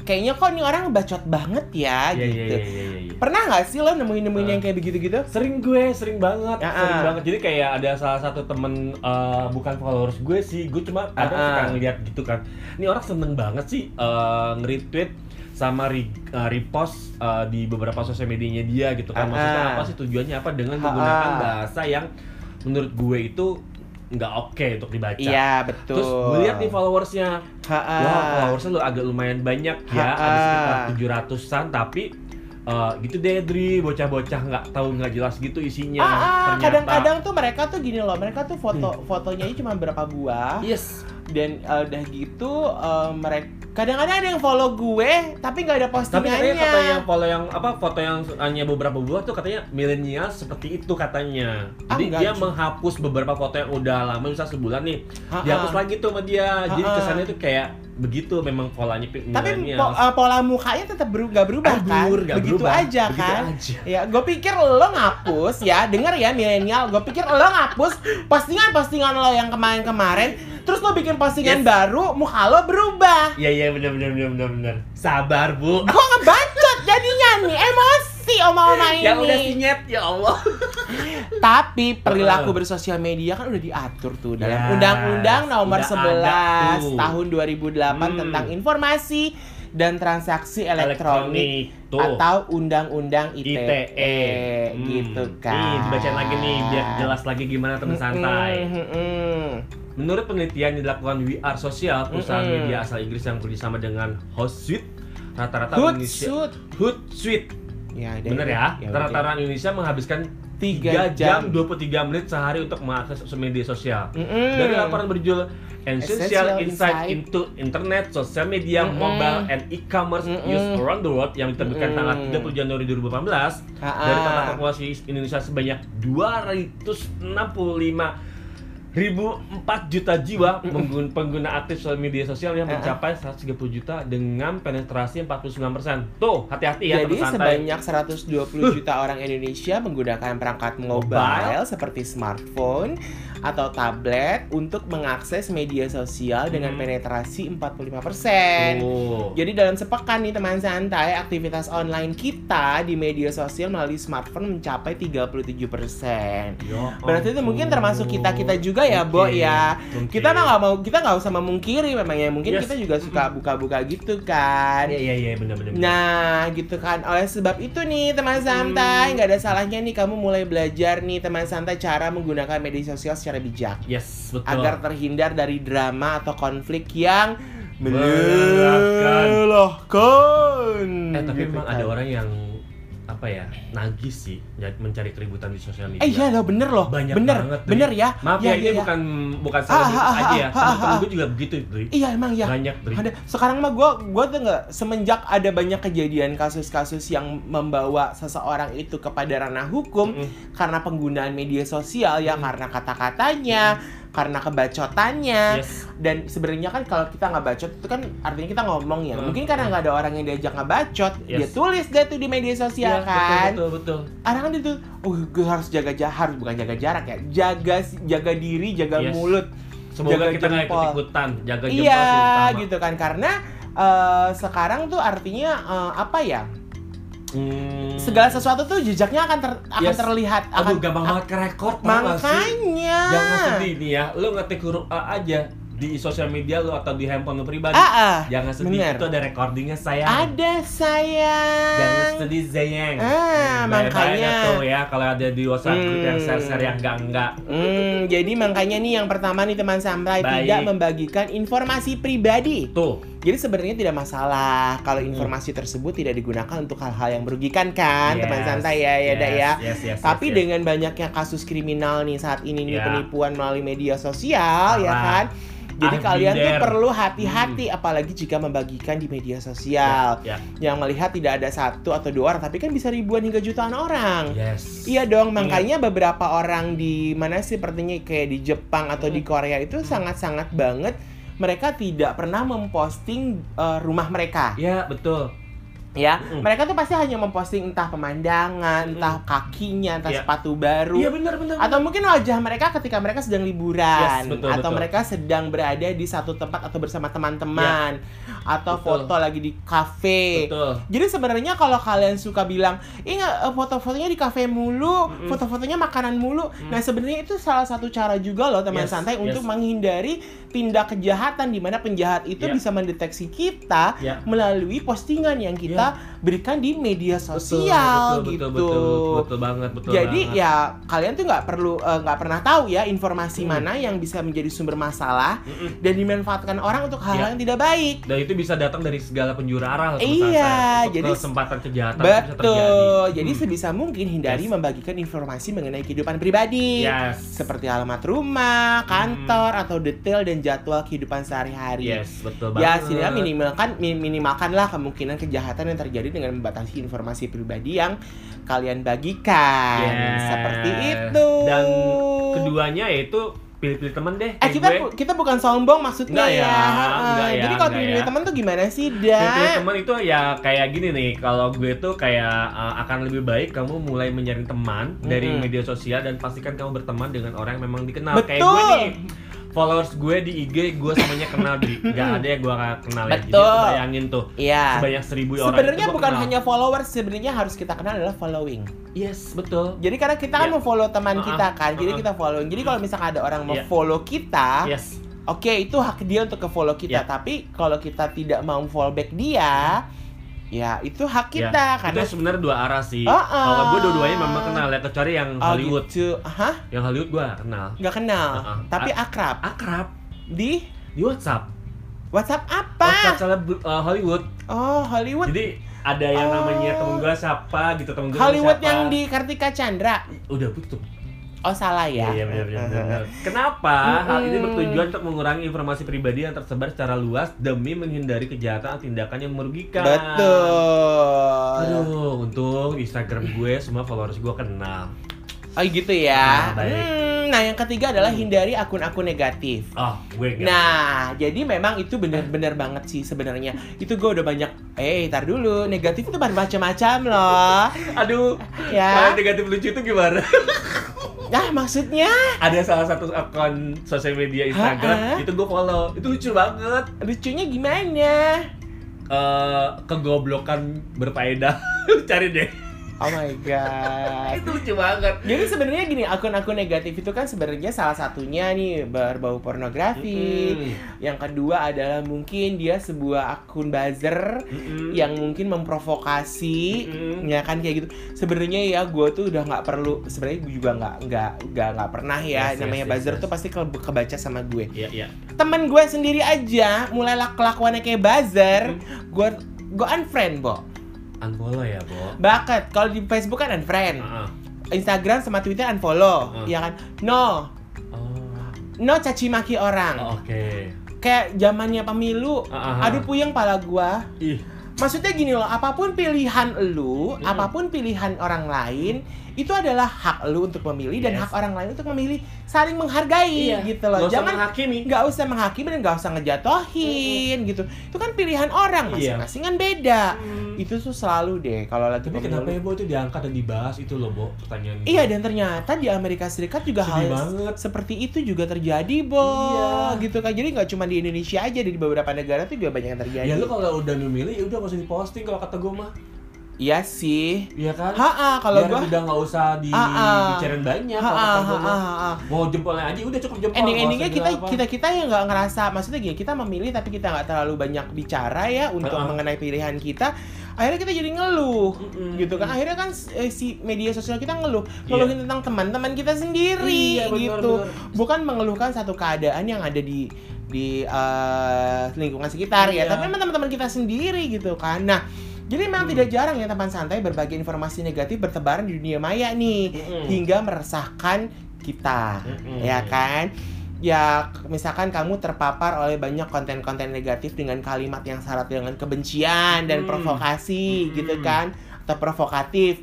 kayaknya kok nih orang bacot banget ya Iya, iya, gitu. iya, iya, iya. Pernah nggak sih lo nemuin-nemuin Ah. yang kayak begitu-gitu? Sering gue, sering banget, Ya, sering ah. banget. Jadi kayak ada salah satu temen eh, bukan followers gue sih, gue cuma Ah, kadang ah. suka ngeliat gitu kan. Ini orang seneng banget sih eh, nge-retweet sama re- eh, repost eh, di beberapa sosial medianya dia gitu kan. Maksudnya apa sih tujuannya apa dengan menggunakan ah. bahasa yang menurut gue itu nggak oke untuk dibaca. Iya betul. Terus gue lihat nih followersnya, Ha-ha. Wah, followersnya lu agak lumayan banyak ya, Ha-ha. ada sekitar 700-an tapi eh, gitu deh Dri, bocah-bocah nggak tahu nggak jelas gitu isinya. Ah, ah, Ternyata Hmm. kadang-kadang tuh mereka tuh gini loh, mereka tuh foto fotonya aja cuma berapa buah yes. dan eh, udah gitu eh, mereka kadang-kadang ada yang follow gue tapi nggak ada Tapi postingannya. katanya foto yang follow yang apa foto yang hanya beberapa buah tuh katanya milenial seperti itu katanya. Ah, Jadi enggak, dia menghapus beberapa foto yang udah lama misal sebulan nih, Ha-ha. dihapus lagi tuh sama dia. Jadi Ha-ha. kesannya tuh kayak begitu memang polanya pi- Tapi po- eh, pola mukanya tetap beru- nggak berubah kan? Nggak Begitu berubah. aja Begitu kan? aja. Ya, gue pikir lo ngapus ya, denger ya milenial. Gue pikir lo ngapus postingan-postingan lo yang kemarin-kemarin, terus lo bikin postingan Yes. baru, muka lo berubah. Iya iya benar benar benar benar benar. Sabar bu. Gue ngebacot jadinya nih, emosi oma-oma ini. Yang udah sinyet ya Allah. Tapi perilaku bersosial media kan udah diatur tuh dalam Yes, Undang-Undang Nomor udah ada 11 tuh. tahun 2008 Hmm. tentang informasi dan transaksi elektronik, tuh. atau Undang-Undang ITE, ITE Hmm. gitu kan. Nih dibacain lagi nih biar jelas lagi gimana teman santai. Mm, mm, mm. Menurut penelitian yang dilakukan WR Sosial, perusahaan Mm-mm. media asal Inggris yang bekerjasama dengan Hootsuite, rata-rata Indonesia Hootsuite. Hootsuite, Ya, bener ya? udah. Rata-rata Indonesia menghabiskan 3 3 jam 23 menit sehari untuk mengakses media sosial. Mm-mm. Dari laporan berjudul Essential Essential Insight Insight. into Internet, Social Media, Mm-mm. Mobile, and E-commerce Mm-mm. Use Around the World yang diterbitkan Mm-mm. tanggal 30 Januari 2018 Ha-ha. dari total populasi Indonesia sebanyak 265 ribu 4 juta jiwa menggun- pengguna aktif sosial media sosial yang mencapai 130 juta dengan penetrasi 49%. Tuh, hati-hati ya Jadi sebanyak 120 juta orang Indonesia menggunakan perangkat mobile, Mobile. seperti smartphone atau tablet untuk mengakses media sosial dengan Hmm. penetrasi 45%. Tuh. Jadi dalam sepekan nih teman santai, aktivitas online kita di media sosial melalui smartphone mencapai 37%. Ya Berarti itu mungkin termasuk kita-kita juga ya, Bo Mungkin, ya. mungkin. Kita mah nggak mau kita nggak usah memungkiri memang ya. Mungkin Yes. kita juga suka buka-buka gitu kan. Iya iya iya benar-benar. Nah, gitu kan. Oleh sebab itu nih, teman santai, nggak ada salahnya nih kamu mulai belajar nih, teman santai, cara menggunakan media sosial secara bijak Yes, betul. agar terhindar dari drama atau konflik yang melelahkan. Eh tapi Gitu memang kan. ada orang yang apa ya nagih sih ya, mencari keributan di sosial media. Eh iya loh, bener loh. Banyak bener, banget, bener ya. Maaf Iya, ya, iya, ini iya. bukan bukan Ah, selebritis ah, aja ya. ah, ah, Temen-temen ah. gue juga begitu, Dri. Iya emang ya. Banyak, Dri. Ada sekarang mah gue gue tuh nggak semenjak ada banyak kejadian kasus-kasus yang membawa seseorang itu kepada ranah hukum Mm-mm. karena penggunaan media sosial ya Mm. karena kata-katanya karena kebacotannya Yes. dan sebenarnya kan kalau kita nggak bacot itu kan artinya kita ngomong ya Mm. mungkin karena nggak ada orang yang diajak ngebacot dia Yes. tulis deh tuh di media sosial Iya, kan Betul, betul, betul. Ada kan itu, oh gue harus jaga jarak, bukan jaga jarak ya, jaga jaga diri, jaga Yes. mulut, Semoga Jaga kita nggak jempol. ikut-ikutan, jaga jempol Iya gitu kan karena eh, sekarang tuh artinya eh, apa ya Hmm. segala sesuatu tuh jejaknya akan ter, akan Yes. terlihat Aduh, akan gampang banget ke rekor makanya Jangan sedih nih ya, lu ngetik huruf A aja di sosial media lu atau di handphone lu pribadi. ah, ah, Jangan sedih, bener. itu ada recordingnya sayang. ada sayang Jangan sedih sayang. Ah, Bye-bye makanya. tuh ya kalau ada di WhatsApp grup yang Hmm. share-share yang enggak-enggak. Hmm, jadi makanya nih yang pertama nih teman santai Baik. tidak membagikan informasi pribadi. Tuh, Jadi sebenarnya tidak masalah kalau informasi tersebut tidak digunakan untuk hal-hal yang merugikan kan, Yes, teman santai ya, ya, Dak, ya. yes, yes, Tapi yes, yes. dengan banyaknya kasus kriminal nih saat ini nih Ya. penipuan melalui media sosial ya Parah. kan. Jadi I've kalian tuh perlu hati-hati apalagi jika membagikan di media sosial. ya, Yang melihat tidak ada satu atau dua orang tapi kan bisa ribuan hingga jutaan orang. yes. Iya dong, makanya beberapa orang di mana sih sepertinya kayak di Jepang atau di Hmm. Korea itu sangat-sangat banget mereka tidak pernah memposting eh, rumah mereka. Ya, betul. Ya Mm-mm. mereka tuh pasti hanya memposting entah pemandangan entah kakinya entah Iya. sepatu baru Iya benar benar. atau mungkin wajah mereka ketika mereka sedang liburan Yes, betul, atau betul. mereka sedang berada di satu tempat atau bersama teman-teman atau Betul. foto lagi di kafe betul. jadi sebenarnya kalau kalian suka bilang, ingat foto-fotonya di kafe mulu, Mm-mm. foto-fotonya makanan mulu. Nah sebenarnya itu salah satu cara juga loh teman Yes, santai yes. untuk menghindari tindak kejahatan di mana penjahat itu Yeah. bisa mendeteksi kita Ya. melalui postingan yang kita berikan di media Betul, sosial betul, gitu. betul, betul, betul banget, betul Jadi banget. ya kalian tuh nggak perlu eh, nggak pernah tahu ya informasi Hmm. mana yang bisa menjadi sumber masalah Mm-mm. dan dimanfaatkan orang untuk hal-hal Ya. yang tidak baik. Dan itu bisa datang dari segala penjuru arah. Iya, jadi- kesempatan kejahatan itu bisa terjadi. Betul. Jadi Hmm. sebisa mungkin hindari Yes. membagikan informasi mengenai kehidupan pribadi. Yes. Seperti alamat rumah, kantor, atau detail dan jadwal kehidupan sehari-hari. Yes, betul Ya, banget. setidaknya minimalkan mi- minimalkanlah kemungkinan kejahatan yang terjadi dengan membatasi informasi pribadi yang kalian bagikan. Yes. Seperti itu. Dan Keduanya yaitu pilih-pilih temen deh. Eh kayak kita gue. kita bukan sombong maksudnya ya, Heeh. enggak ya, Jadi kalau enggak pilih ya. teman tuh gimana sih, Pilih-pilih Dan? teman itu ya kayak gini nih kalau gue tuh kayak uh, akan lebih baik kamu mulai menyaring teman dari Mm-mm. media sosial dan pastikan kamu berteman dengan orang yang memang dikenal kayak Betul. gue nih followers gue di IG gue semuanya kenal di <laughs> nggak ada yang gue gak kenal ya jadi Betul. tuh bayangin tuh Iya. sebanyak seribu orang Sebenarnya bukan kenal. hanya followers, sebenarnya harus kita kenal adalah following. yes betul Jadi karena kita kan Iya. mau follow teman Uh-uh, kita kan, jadi uh-uh. kita following. Jadi kalau misalkan ada orang mau Iya. follow kita, yes oke itu hak dia untuk ke follow kita. Iya. Tapi kalau kita tidak mau follow back dia, ya itu hak Ya, kita karena itu sebenarnya dua arah sih Uh-uh. kalau gue dua-duanya memang kenal ya kecuali yang Oh, Hollywood gitu. Hah? yang Hollywood gue kenal Nggak kenal. Uh-uh. Tapi akrab. akrab Di di WhatsApp WhatsApp apa? WhatsApp seleb uh, Hollywood Oh, Hollywood. Jadi ada yang Oh. namanya temen gue siapa gitu temen gue Hollywood siapa. yang di Kartika Chandra. udah tutup. Oh, salah ya. Iya benar benar. Benar. Kenapa? Hal ini bertujuan untuk mengurangi informasi pribadi yang tersebar secara luas demi menghindari kejahatan atau tindakan yang merugikan. Betul. Aduh, untung Instagram gue semua followers gue kenal. Oh gitu ya. Nah, baik. Hmm, nah yang ketiga adalah hindari akun-akun negatif. Oh, gue enggak. Nah, jadi memang itu benar-benar banget sih sebenarnya. Itu gue udah banyak. Eh, tar dulu. Negatif itu bermacam-macam loh. <laughs> Aduh, Ya. kalau negatif lucu itu gimana? <laughs> Nah, maksudnya Ada salah satu akun sosial media Instagram Ha-ha. itu gue follow. Itu lucu banget. lucunya gimana? eh kegoblokan berfaedah. <laughs> Cari deh. Oh my god. <laughs> itu lucu banget. Jadi sebenarnya gini, akun-akun negatif itu kan sebenarnya salah satunya nih berbau pornografi. Mm-mm. Yang kedua adalah mungkin dia sebuah akun buzzer Mm-mm. yang mungkin memprovokasi Mm-mm. ya kan kayak gitu sebenarnya ya gue tuh udah nggak perlu sebenarnya gue juga nggak nggak nggak nggak pernah ya Yes, namanya yes, buzzer yes. tuh pasti ke- kebaca sama gue Iya, iya. temen gue sendiri aja mulai lak- kelakuannya kayak buzzer Hmm. gue gue unfriend bo Unfollow ya, Bo. Bakat kalau di Facebook kan unfriend Heeh. Instagram sama Twitter unfollow Hmm. ya kan no Oh. no caci maki orang Oh, Oke. kayak zamannya pemilu ah, ah. aduh puyeng pala gua Ih. Maksudnya gini loh, apa pun pilihan lu, Hmm. apa pun pilihan orang lain, itu adalah hak lu untuk memilih dan Yes. hak orang lain untuk memilih saling menghargai gitu loh. Usah Jangan menghakimi. nggak usah menghakimi dan nggak usah ngejatohin gitu. Itu kan pilihan orang Iya. masing-masing kan beda. Hmm. Itu tuh selalu deh kalau lagi Tapi kenapa ya, Bo, itu diangkat dan dibahas itu loh, Bo? Pertanyaan. Iya dan ternyata di Amerika Serikat juga Sedih hal banget. seperti itu juga terjadi, Bo. Iya. Gitu kan. Jadi nggak cuma di Indonesia aja, di beberapa negara tuh juga banyak yang terjadi. Ya lu kalau udah memilih ya udah nggak usah diposting kalau kata gue mah. Iya sih. Iya kan? Ha kalau Biar gua udah nggak usah Ah, ah. dibicarain banyak Ha, ha, ha, ha, ha. Mau jempolnya aja udah cukup jempol. ending nggak endingnya usah kita apa. kita kita yang nggak ngerasa maksudnya gini kita memilih tapi kita nggak terlalu banyak bicara ya untuk Uh-uh. mengenai pilihan kita akhirnya kita jadi ngeluh Mm-mm. gitu kan akhirnya kan eh, si media sosial kita ngeluh ngeluhin tentang teman-teman kita sendiri Iya, benar, gitu benar. bukan mengeluhkan satu keadaan yang ada di di eh, lingkungan sekitar ya Iya. tapi memang teman-teman kita sendiri gitu kan nah jadi memang Hmm. tidak jarang ya teman santai berbagi informasi negatif bertebaran di dunia maya nih Mm-mm. hingga meresahkan kita Mm-mm. ya kan ya misalkan kamu terpapar oleh banyak konten-konten negatif dengan kalimat yang syarat dengan kebencian dan Hmm. provokasi Hmm. gitu kan atau provokatif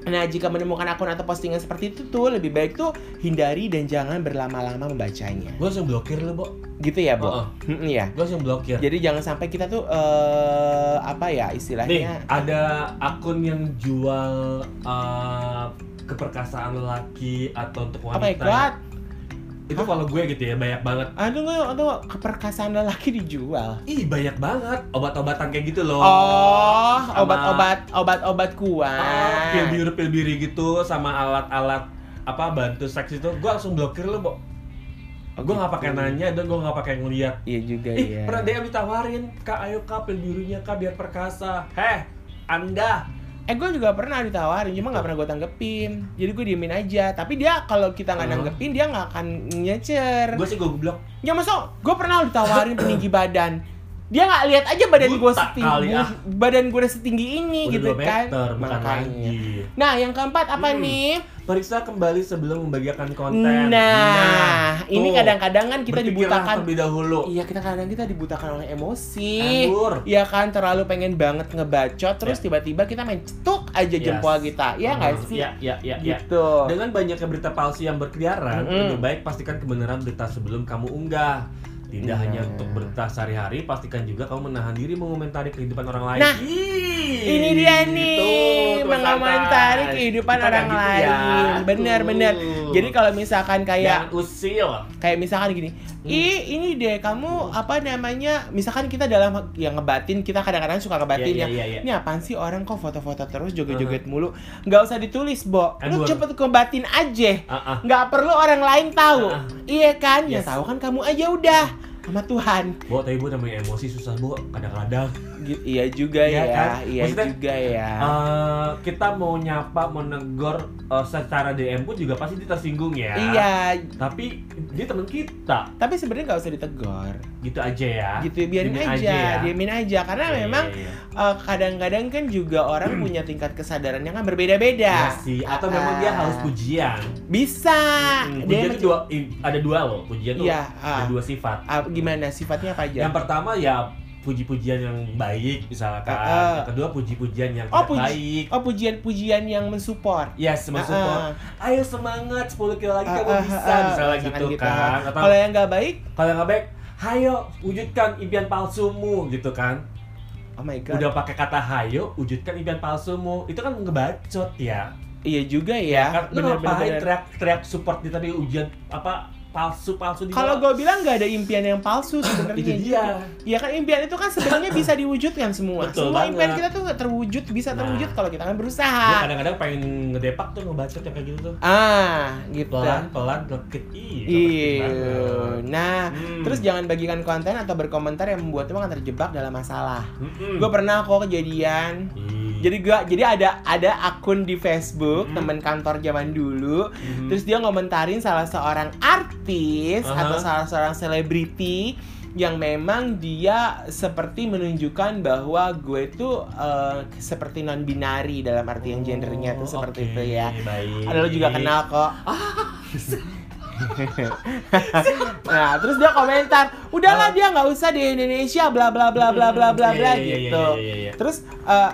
Nah, jika menemukan akun atau postingan seperti itu tuh lebih baik tuh hindari dan jangan berlama-lama membacanya. Gue langsung blokir lo, Bo. Gitu ya, Bo? Oh, oh. Mm, Iya. Gue langsung blokir. Jadi jangan sampai kita tuh eh apa ya Nih, istilahnya ada akun yang jual uh, keperkasaan lelaki atau untuk Oh my wanita. god. Itu kalau gue gitu ya, banyak banget. Aduh, aduh, keperkasaan lelaki dijual. Ih, banyak banget obat-obatan kayak gitu loh. Oh, obat-obat obat-obat kuat. Ah, pil biru pil biru gitu sama alat-alat apa bantu seks itu gue langsung blokir lo, Bo. Oh, gue nggak gitu. pakai nanya dan gue nggak pakai ngeliat. Iya juga Ih, ya. pernah DM ditawarin, kak ayo kak pil birunya kak biar perkasa. Heh, anda. Eh gue juga pernah ditawarin, cuma nggak pernah gue tanggepin. Jadi gue diemin aja. Tapi dia kalau kita nggak Hmm. nanggepin dia nggak akan nyecer. Gue sih gue blok. Ya masuk, gue pernah ditawarin peninggi badan. Dia nggak lihat aja badan gue setinggi, ah. badan gue udah setinggi ini Udah gitu 2 kan. meter, bukan Makanya. lagi. Nah, yang keempat apa Hmm. nih? Periksa kembali sebelum membagikan konten. Nah, ini tuh. kadang-kadang kan kita Berpikirlah dibutakan. terlebih dahulu. Iya, kita kadang kita dibutakan oleh emosi. Anggur. Iya kan, terlalu pengen banget ngebacot, terus Ya. tiba-tiba kita main cetuk aja Yes. jempol kita. Iya nggak Hmm, sih? Iya, iya, iya, iya. Gitu. Dengan banyaknya berita palsu yang berkeliaran, Mm-mm. lebih baik pastikan kebenaran berita sebelum kamu unggah. Tidak Nah. hanya untuk berita sehari-hari, pastikan juga kamu menahan diri mengomentari kehidupan orang lain. Nah, Ih, Ini dia nih, tuh, tuh, mengomentari kehidupan Kita orang gitu lain. ya. Bener, Tuh. bener. Jadi kalau misalkan kayak Jangan usil. kayak misalkan gini, Hmm. ih ini deh kamu apa namanya? Misalkan kita dalam yang ngebatin, kita kadang-kadang suka ngebatin Iya, ya. iya, iya. Ini apaan sih orang kok foto-foto terus joget-joget mulu? Nggak usah ditulis, Bo. Lu Anggur. cepet ngebatin aja. Ah. Nggak perlu orang lain tahu. Ah. Iya kan? Yes. Ya tahu kan kamu aja udah sama Tuhan. Bo, tapi bo namanya emosi susah bo, kadang-kadang. Gitu, iya juga Iya ya, kan? iya Maksudnya, juga ya. Eh, kita mau nyapa, mau negor eh, secara DM pun juga pasti dia tersinggung ya. Iya, Tapi dia teman kita, tapi sebenarnya nggak usah ditegur. gitu aja ya. Gitu biarin Diemin aja, ya. diemin aja karena Iya, memang iya, iya. eh, kadang-kadang kan juga orang punya tingkat kesadaran yang kan berbeda-beda. Iya sih, atau memang dia haus pujian. Bisa. Hmm, Dia pujian itu macam- dua, i- ada dua loh, pujian tuh Iya, ada ah. dua sifat. Ah, gimana sifatnya apa aja? Yang pertama ya puji-pujian yang baik misalkan. Ah, ah. Yang kedua puji-pujian yang Oh, puji- baik. Oh, pujian-pujian yang mensupport. Yes, mensupport. Ah, Ayo semangat 10 kilo lagi ah, kamu ah, bisa ah, misalnya misalkan gitu kan. Atau Kalau yang nggak baik, kalau nggak baik, hayo wujudkan impian palsumu gitu kan. oh my god. Udah pakai kata hayo, wujudkan impian palsumu. Itu kan ngebacot ya. Iya juga ya. kan lu ngapain teriak-teriak support di tadi ujian apa palsu-palsu di Kalau gue bilang nggak ada impian yang palsu <laughs> sebenarnya. itu dia. Ya kan impian itu kan sebenarnya bisa diwujudkan semua. Betul semua banget. impian kita tuh terwujud, bisa Nah. terwujud kalau kita kan Gue berusaha. kadang-kadang pengen ngedepak tuh ngebacot yang kayak gitu tuh. Ah, gitu. Pelan-pelan. Ih, Iya. Nah, Hmm. terus jangan bagikan konten atau berkomentar yang membuatmu akan terjebak dalam masalah. Mm-mm. Gue pernah kok kejadian. Ih. Jadi gua jadi ada ada akun di Facebook Hmm. teman kantor zaman dulu. Mhm. Terus dia ngomentarin salah seorang artis Aha. atau salah seorang selebriti yang memang dia seperti menunjukkan bahwa gue tuh eh, seperti non binari dalam arti yang gendernya tuh Oh, seperti oke, itu ya. Baik. Ada lo juga kenal kok. <laughs> <laughs> nah, terus dia komentar, udahlah Ah. dia nggak usah di Indonesia, bla bla bla bla bla bla bla iya, iya, gitu. iya, iya, iya. Terus eh,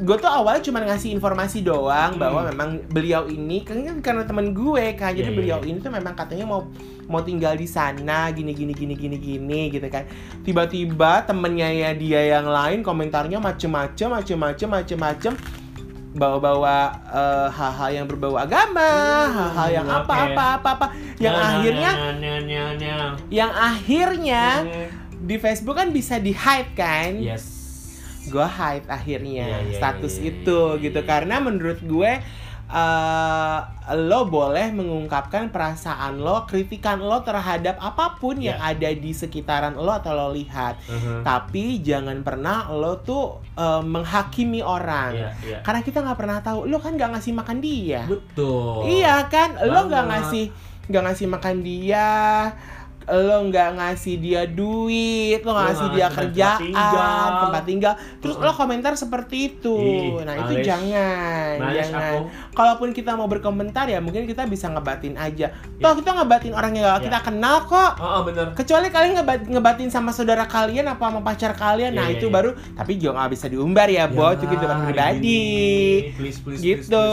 gue tuh awalnya cuma ngasih informasi doang Hmm. bahwa memang beliau ini kan kan karena teman gue kan, jadi Iya, iya, beliau iya. ini tuh memang katanya mau mau tinggal di sana gini gini gini gini gini gitu kan. Tiba-tiba temennya ya dia yang lain komentarnya macem-macem macem-macem macem-macem bawa-bawa eh, hal-hal yang berbau agama, Hmm, hal-hal yang oke. apa apa apa apa yang Nah, nah, akhirnya nah, nah, nah, nah. yang akhirnya Hmm. di Facebook kan bisa di hide kan Yes. Gue hide akhirnya Iya, iya, status iya, iya, itu iya, gitu iya. karena menurut gue eh, lo boleh mengungkapkan perasaan lo kritikan lo terhadap apa pun yang Iya. ada di sekitaran lo atau lo lihat Mhm. tapi jangan pernah lo tuh eh, menghakimi orang Iya, iya. karena kita nggak pernah tahu lo kan nggak ngasih makan dia Betul. Iya kan, lo nggak ngasih nggak ngasih makan dia, lo nggak ngasih dia duit, lo Lo ngasih nggak dia ngasih kerjaan, tempat tinggal. tempat tinggal, terus Heeh. lo komentar seperti itu. Ih, nah itu males. jangan, Males jangan. aku. Kalaupun kita mau berkomentar ya mungkin kita bisa ngebatin aja. Toh kita ngebatin orang yang Ya. kita kenal kok. Oh, oh, bener. Kecuali kalian ngebat ngebatin sama saudara kalian apa sama pacar kalian, Iya, nah iya, itu iya. baru. Tapi juga nggak bisa diumbar ya, Bo. Itu kehidupan Ya, pribadi. Please, please, Gitu. please,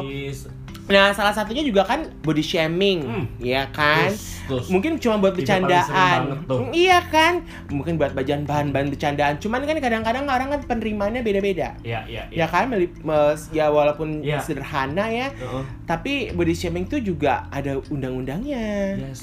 please, please, please. Nah, salah satunya juga kan body shaming, Hmm. ya kan? Terus, terus. Mungkin cuma buat bercandaan. banget tuh. Mm, Iya kan? Mungkin buat bagian bahan-bahan bercandaan. Cuman kan kadang-kadang orang kan penerimaannya beda-beda. Ya, ya, Ya kan, ya walaupun Iya. sederhana ya, Heeh. tapi body shaming itu juga ada undang-undangnya. Yes.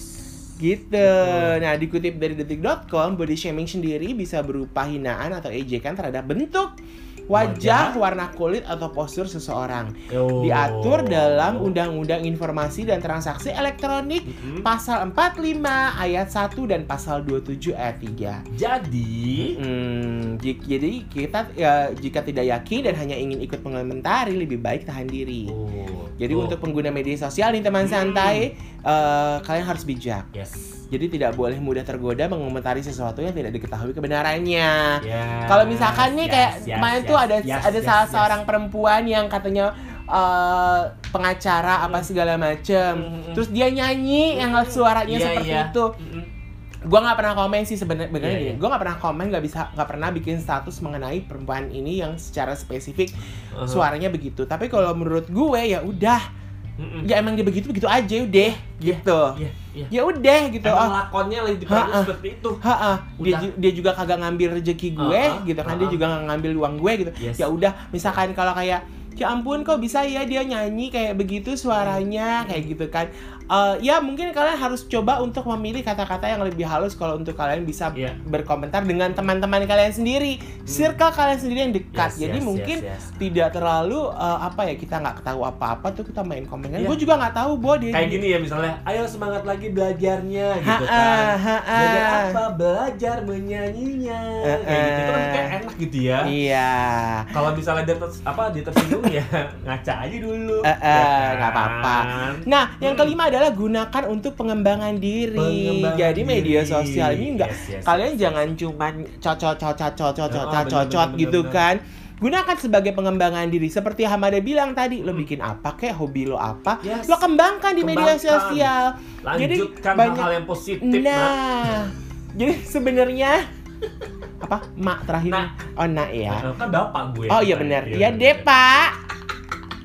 Gitu. Betul. Nah, dikutip dari detik.com, body shaming sendiri bisa berupa hinaan atau ejekan terhadap bentuk wajah, warna kulit atau postur seseorang. Oh. Diatur dalam Undang-Undang Informasi dan Transaksi Elektronik Mm-mm. pasal 45 ayat 1 dan pasal 27 ayat 3. Jadi, Hmm, jadi kita ya, jika tidak yakin dan hanya ingin ikut mengomentari lebih baik tahan diri. oh, Jadi tuh. untuk pengguna media sosial nih teman Hmm. santai, eh, kalian harus bijak. yes. Jadi tidak boleh mudah tergoda mengomentari sesuatu yang tidak diketahui kebenarannya. Yes, Kalau misalkan nih kayak yes, kemarin yes, tuh ada yes, ada yes, salah yes. seorang perempuan yang katanya eh, pengacara apa segala macem. Mm-mm. Terus dia nyanyi yang suaranya Iya, seperti iya. itu. Mm-mm. Gua nggak pernah komen sih sebenarnya Iya, gini. iya. Gua nggak pernah komen, nggak bisa nggak pernah bikin status mengenai perempuan ini yang secara spesifik Uh-huh. suaranya begitu. Tapi kalau menurut gue ya udah, Mm-mm. ya emang dia begitu begitu aja udah gitu. Iya, iya. Ya udah gitu. Emang Oh, lakonnya lagi Ha-ha. seperti itu. Ha-ha, dia, Udah. dia juga kagak ngambil rezeki gue Ha-ha, gitu kan dia ha-ha. juga nggak ngambil uang gue gitu Yes. ya udah misalkan kalau kayak ya ampun kok bisa ya dia nyanyi kayak begitu suaranya kayak gitu kan Eh, ya mungkin kalian harus coba untuk memilih kata-kata yang lebih halus kalau untuk kalian bisa Iya. berkomentar dengan teman-teman kalian sendiri circle kalian sendiri yang dekat Yes, jadi yes, mungkin yes, yes. tidak terlalu eh, apa ya kita nggak tahu apa-apa tuh kita main komen kan Iya. gue juga nggak tahu bo dia Kayak gini ya misalnya, ayo semangat lagi belajarnya gitu Ha-ha, kan. ha-ha. Belajar apa? Belajar menyanyinya. Kayak gitu itu kan kayak enak gitu ya. iya Kalau misalnya dia ter- apa dia tersinggung <laughs> ya ngaca aja dulu. Eh, eh, ya nggak apa-apa. kan? Nah, yang Hmm. kelima adalah gunakan untuk pengembangan diri. Pengembangan Jadi media diri. sosial ini enggak Yes, yes, kalian yes, jangan cuman cocot cocot cocot cocot cocot gitu bener, kan. Gunakan sebagai pengembangan diri seperti Hamada bilang tadi, lo Hmm. bikin apa kayak hobi lo apa, Yes. lo kembangkan di media Kembangkan. sosial. Jadi Lanjutkan banyak- hal-hal yang positif. Nah, jadi sebenarnya apa? Mak terakhir. Nak. Oh, nak ya. Kan bapak gue. Oh iya benar. Iya deh, Pak.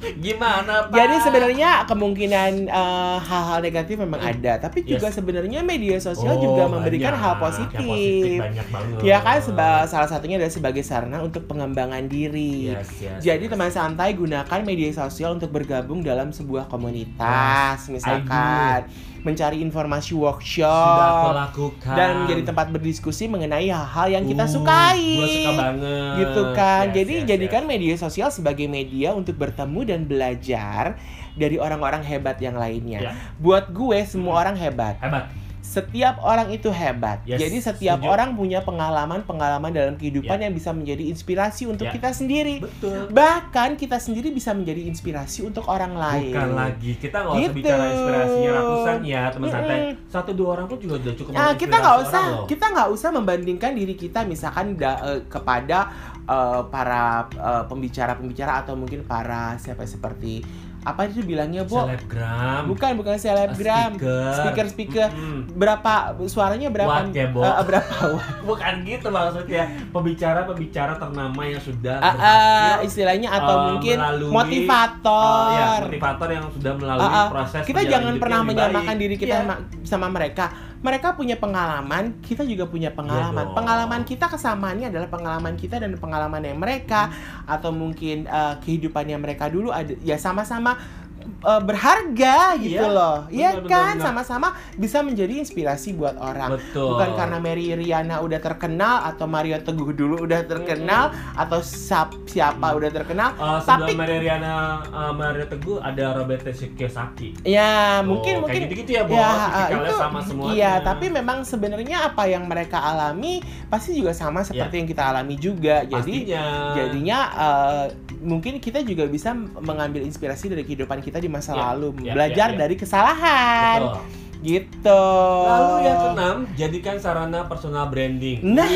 Gimana, Pak? Jadi sebenarnya kemungkinan eh, hal-hal negatif memang Hmm. ada, tapi juga Yes. sebenarnya media sosial Oh, juga memberikan banyak. hal Yang positif. positif banyak banget. Ya kan seba- salah satunya adalah sebagai sarana untuk pengembangan diri. Yes, yes, Jadi yes. teman santai gunakan media sosial untuk bergabung dalam sebuah komunitas, Yes, misalkan mencari informasi sudah aku workshop lakukan. dan menjadi tempat berdiskusi mengenai hal-hal yang kita Uh, sukai Gua suka banget. gitu kan. Yes, Jadi yes, jadikan yes. media sosial sebagai media untuk bertemu dan belajar dari orang-orang hebat yang lainnya. Ya. Buat gue semua orang hebat. hebat. Setiap orang itu hebat. Yes, Jadi setiap setuju. orang punya pengalaman-pengalaman dalam kehidupan Ya. yang bisa menjadi inspirasi untuk Ya. kita sendiri. Betul. Bahkan kita sendiri bisa menjadi inspirasi untuk orang lain. Bukan lagi kita nggak usah Gitu. bicara inspirasinya ratusan ya teman Mm-mm. santai. Satu dua orang pun juga udah cukup. Nah, kita nggak usah kita nggak usah membandingkan diri kita misalkan da- eh, kepada eh, para eh, pembicara-pembicara atau mungkin para siapa seperti apa itu bilangnya, Bo? Selebgram. Bukan, bukan selebgram. Speaker. Speaker-speaker. Mm-mm. Berapa suaranya berapa? Watt ya, Bo? Eh, eh, berapa? <laughs> Bukan gitu maksudnya. Pembicara-pembicara ternama yang sudah Ah, ah, berhasil, istilahnya atau eh, mungkin melalui, motivator. eh, ya, motivator yang sudah melalui Ah, ah. proses kita jangan pernah menyamakan diri kita sama, sama mereka. Mereka punya pengalaman, kita juga punya pengalaman. dong. pengalaman kita kesamaannya adalah pengalaman kita dan pengalaman yang mereka atau mungkin eh, kehidupannya mereka dulu ada ya sama-sama eh, berharga gitu Iya, loh. Iya kan? Sama-sama bisa menjadi inspirasi buat orang. Betul. Bukan karena Mary Riana udah terkenal atau Mario Teguh dulu udah terkenal atau siap- siapa Hmm. udah terkenal. Eh, Tapi- sebelum Mariana uh, Mario Teguh ada Robert Kiyosaki. Ya, Oh, mungkin kayak mungkin gitu-gitu ya, Bo. Ya, Tipikalnya itu sama semuanya. Iya, tapi memang sebenarnya apa yang mereka alami pasti juga sama seperti yang kita alami juga. Jadi Pastinya. jadinya eh, mungkin kita juga bisa mengambil inspirasi dari kehidupan kita di masa Ya, lalu, ya, belajar ya, ya. dari kesalahan. Betul. Gitu. Lalu yang keenam, jadikan sarana personal branding. Nah,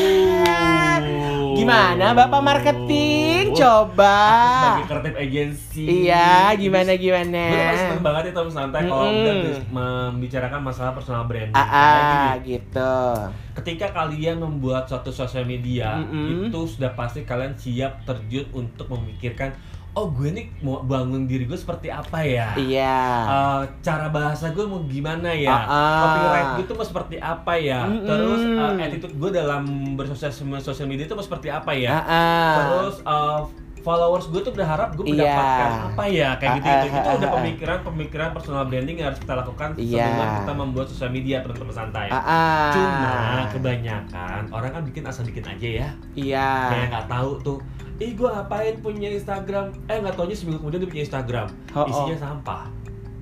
Uh. gimana Bapak marketing? Uh. Coba. Aku sebagai kreatif agency. Iya, gimana gimana? Gue seneng banget ya teman santai kalau Mm-mm. udah membicarakan masalah personal branding. Ah, Kayak ah, gitu. ketika kalian membuat suatu sosial media, Mm-mm. itu sudah pasti kalian siap terjun untuk memikirkan, oh gue nih mau bangun diri gue seperti apa ya? Iya. Uh, cara bahasa gue mau gimana ya? Ah, ah. Copyright gue tuh mau seperti apa ya? Mm-mm. Terus uh, attitude gue dalam bersosial sosial media itu mau seperti apa ya? Ah, ah. Terus uh, followers gue tuh berharap gue Iya. mendapatkan apa ya kayak gitu gitu. Itu ah, udah ah. pemikiran-pemikiran personal branding yang harus kita lakukan Iya. sebelum kita membuat sosial media teman-teman santai. Ah, ah. Cuma kebanyakan orang kan bikin asal bikin aja ya. Iya. Kayak nggak tahu tuh. Ih gue ngapain punya Instagram? Eh nggak taunya seminggu kemudian dia punya Instagram. Oh, oh. Isinya sampah.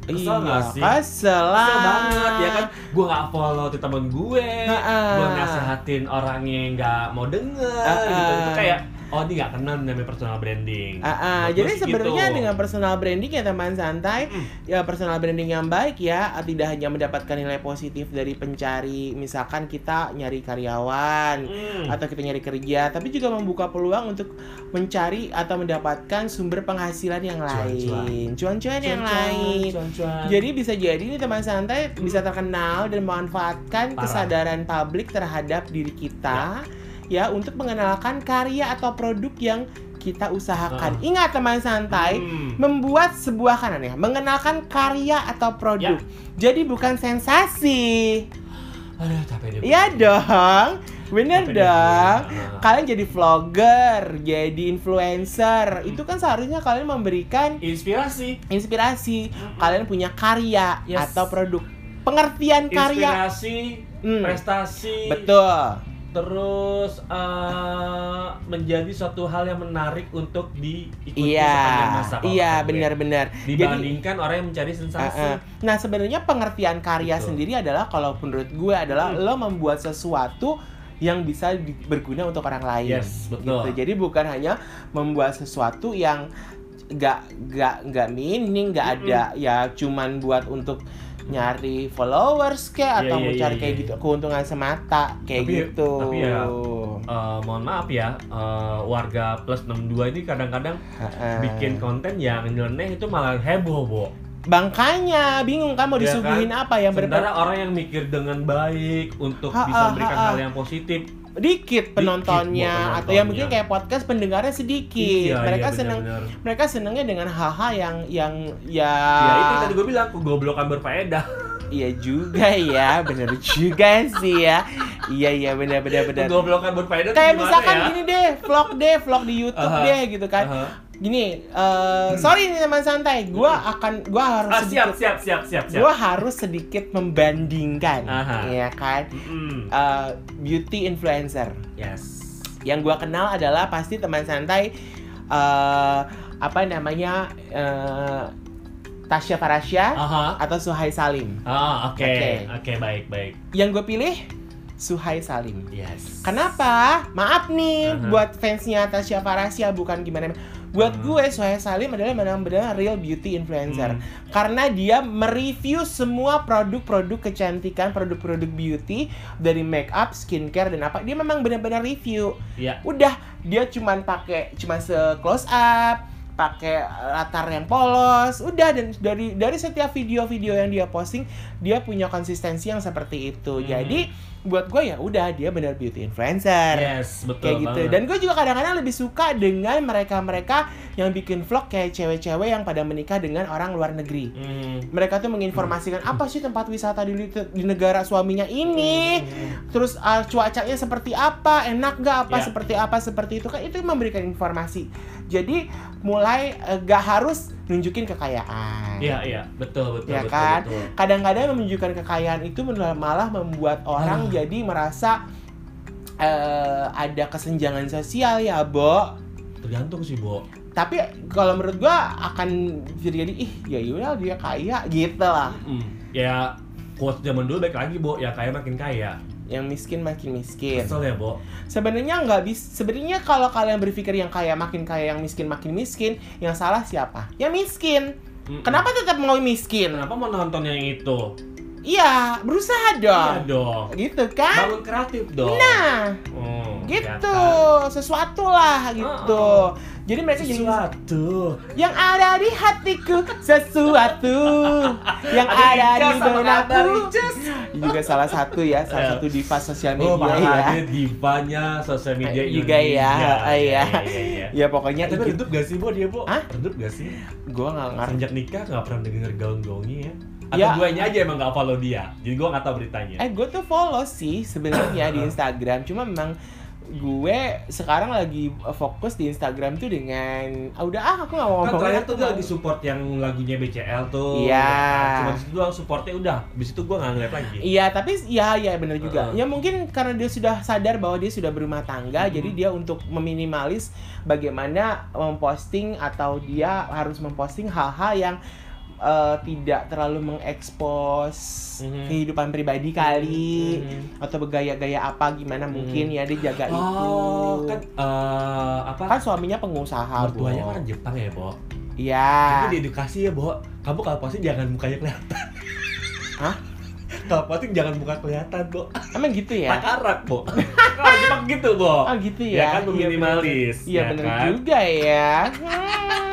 Kesel Iya, nggak sih? kesel lah. Kesel banget ya kan gue nggak follow tuh temen gue gue nasehatin orangnya yang nggak mau denger Ha-ha. gitu itu kayak oh ini nggak kenal namanya personal branding ah. Menurut jadi sih sebenarnya gitu. dengan personal branding ya teman santai, Mm. ya personal branding yang baik ya tidak hanya mendapatkan nilai positif dari pencari, misalkan kita nyari karyawan Hmm. atau kita nyari kerja, tapi juga membuka peluang untuk mencari atau mendapatkan sumber penghasilan yang lain, cuan-cuan yang lain. cuan-cuan. Jadi bisa jadi nih teman santai bisa terkenal dan memanfaatkan Parah. kesadaran publik terhadap diri kita ya, untuk mengenalkan karya atau produk yang kita usahakan. Ingat teman santai, Hmm. membuat sebuah kanan ya, mengenalkan karya atau produk. Jadi bukan sensasi. aduh capek deh Iya dong. Bener deh dong. gue. Ah. Kalian jadi vlogger, jadi influencer. Itu kan seharusnya kalian memberikan inspirasi inspirasi. Kalian punya karya Yes. atau produk. Pengertian karya. inspirasi Hmm. prestasi Betul. Terus eh, menjadi suatu hal yang menarik untuk diikuti Iya. sepanjang masa Iya, benar-benar. Jadi dibandingkan orang yang mencari Uh, sensasi uh. Nah sebenarnya pengertian karya Betul. sendiri adalah kalau menurut gue adalah Hmm. lo membuat sesuatu yang bisa di- berguna untuk orang lain. Yes, betul. Gitu. Jadi bukan hanya membuat sesuatu yang gak gak gak meaning, gak Mm-mm. ada ya cuman buat untuk nyari followers kayak atau Iya, mau iya, cari iya, kayak iya. gitu keuntungan semata kayak Tapi- gitu. tapi ya, Eh, mohon maaf ya eh, warga plus 62 ini kadang-kadang bikin konten yang nyeleneh itu malah heboh bo Bangkanya bingung kan mau Iya disuguhin apa yang sementara orang yang mikir dengan baik untuk Ha, bisa memberikan ha, ha. hal yang positif dikit penontonnya penontonnya. atau yang mungkin kayak podcast pendengarnya sedikit. Iya, mereka iya, seneng benar-benar. mereka senengnya dengan hal-hal yang yang ya ya itu tadi gue bilang kegoblokan berfaedah <laughs> iya juga ya, bener juga sih ya. Iya iya benar benar benar. kegoblokan berfaedah tuh Kayak misalkan ya? gini deh, vlog deh, vlog di YouTube Aha. deh gitu kan. Aha. Gini, eh sorry nih teman santai, gua akan gua harus ah, sedikit siap siap siap siap gua harus sedikit membandingkan, Aha. ya kan? Eh, beauty influencer. yes yang gua kenal adalah pasti teman santai eh apa namanya eh Tasya Farasya aha atau Suhai Salim. ah oke Oke. oke baik baik Yang gue pilih Suhai Salim. yes Kenapa? Maaf nih Aha. buat fansnya Tasya Farasya bukan gimana. Buat Hmm. gue Suhai Salim adalah benar-benar real beauty influencer. Hmm. Karena dia mereview semua produk-produk kecantikan, produk-produuk beauty dari make up, skincare dan apa. Dia memang benar-benar review. ya udah dia cuman pakai cuma se close up pakai latar yang polos udah dan dari dari setiap video-video yang dia posting dia punya konsistensi yang seperti itu Hmm. jadi buat gue ya udah dia benar beauty influencer. Yes betul kayak gitu. banget. dan gue juga kadang-kadang lebih suka dengan mereka-mereka yang bikin vlog kayak cewek-cewek yang pada menikah dengan orang luar negeri. Hmm. mereka tuh menginformasikan apa sih tempat wisata di, di negara suaminya ini? Hmm. terus uh, cuacanya seperti apa? Enak gak apa Ya. seperti apa seperti itu. Kan itu memberikan informasi. Jadi mulai uh, gak harus nunjukin kekayaan. Iya iya. Betul betul Ya betul, kan? kadang-kadang menunjukkan kekayaan itu malah membuat orang Ah. jadi merasa eh, ada kesenjangan sosial ya Bo. Tergantung sih bo. Tapi kalau menurut gua akan jadi ih ya yaudah dia kaya gitu lah. Mm. ya quote zaman dulu baik lagi bo. Ya kaya makin kaya yang miskin makin miskin kesel ya bo Sebenarnya nggak bisa. Sebenarnya kalau kalian berpikir yang kaya makin kaya, yang miskin makin miskin, yang salah siapa? Yang miskin. Mm-mm. Kenapa tetap mau miskin? kenapa mau nonton yang itu Iya, berusaha Iya dong. dong. Gitu kan? Bangun kreatif dong. Nah, Hmm, gitu. ya kan? Sesuatu lah gitu. Oh. Jadi mereka jadi Sesuatu. yang ada di hatiku sesuatu <laughs> yang ada, di benakku juga salah satu ya salah Eh. satu diva sosial Oh, media malah ya divanya sosial media Juga ya, iya. iya, iya. ya pokoknya Tapi itu redup gak sih, Bo, dia? Hah? Redup gak sih? gue nggak ngerti Sejak nikah gak pernah denger gaung-gaungnya ya? Atau Ya. guanya aja emang gak follow dia? Jadi gue gak tahu beritanya eh gue tuh follow sih sebenarnya di <coughs> Instagram cuma memang gue sekarang lagi fokus di Instagram tuh dengan ah, udah ah aku nggak mau Kan ngomong terakhir tuh dia lagi support yang lagunya BCL tuh Iya. Cuma di situ doang supportnya udah Abis itu gue gak ngeliat lagi Iya, tapi ya ya bener juga. Heeh. Ya mungkin karena dia sudah sadar bahwa dia sudah berumah tangga, Hmm. jadi dia untuk meminimalis bagaimana memposting atau dia harus memposting hal-hal yang eh, tidak terlalu mengekspos Mhm. kehidupan pribadi kali Mhm. atau bergaya-gaya apa gimana mungkin ya dia jaga itu. Oh, kan eh, apa? Kan suaminya pengusaha, mertuanya Bo. orang Jepang ya, Bo. Iya. Jadi diedukasi ya, Bo. Kamu kalau posting jangan mukanya kelihatan. Hah? Kalau posting jangan muka kelihatan, Bo. Emang gitu ya? Takarak, Bo. Kalau Jepang gitu, Bo. Oh gitu Ya ya. kan, meminimalis, Iya ya bener kan? juga ya. <laughs>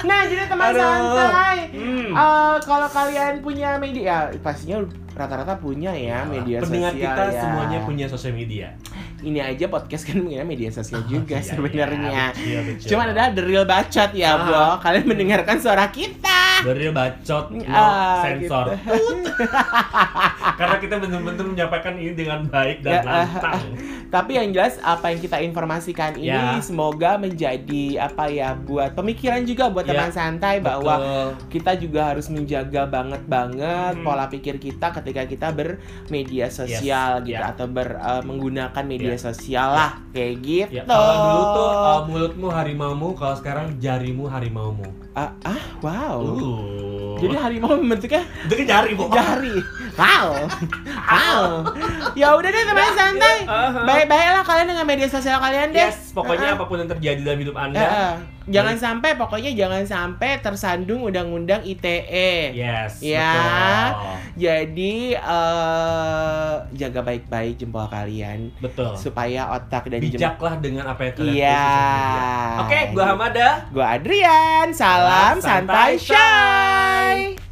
Nah jadi teman Aduh. santai. Hmm. Eh, kalau kalian punya media, pastinya rata-rata punya ya media Pendengar sosial kita ya. semuanya punya sosial media. Ini aja podcast kan punya media sosial Oh, juga iya, sebenarnya. iya, betul. Cuman ada the real bacot ya, Ah. Bo. Kalian mendengarkan suara kita. Dari bacot no Ah, sensor. gitu. <laughs> Karena kita benar-benar menyampaikan ini dengan baik Ya, dan lantang. Tapi yang jelas apa yang kita informasikan ini Ya. semoga menjadi apa ya buat pemikiran juga buat Ya, teman santai bahwa Betul. kita juga harus menjaga banget banget Hmm. pola pikir kita ketika kita bermedia sosial gitu ya. atau ber eh, menggunakan media Ya. sosial lah kayak gitu. Ya, kalau dulu tuh uh, mulutmu harimaumu, kalau sekarang jarimu harimaumu. ah, ah, wow. Uh. Jadi harimau bentuknya itu kan jari, Bo. jari. Wow. Wow. Ya udah deh teman santai. Aha. Baik-baiklah kalian dengan media sosial kalian deh. Yes, pokoknya apa pun yang terjadi dalam hidup Anda. Jangan sampai pokoknya jangan sampai tersandung undang-undang ITE. Yes, Ya. betul. Jadi eh jaga baik-baik jempol kalian Betul. supaya otak dan. Bijaklah dengan apa yang kalian Iya. Oke, gua Hamada. Gua Adrian. Salam Salam santai santai, show.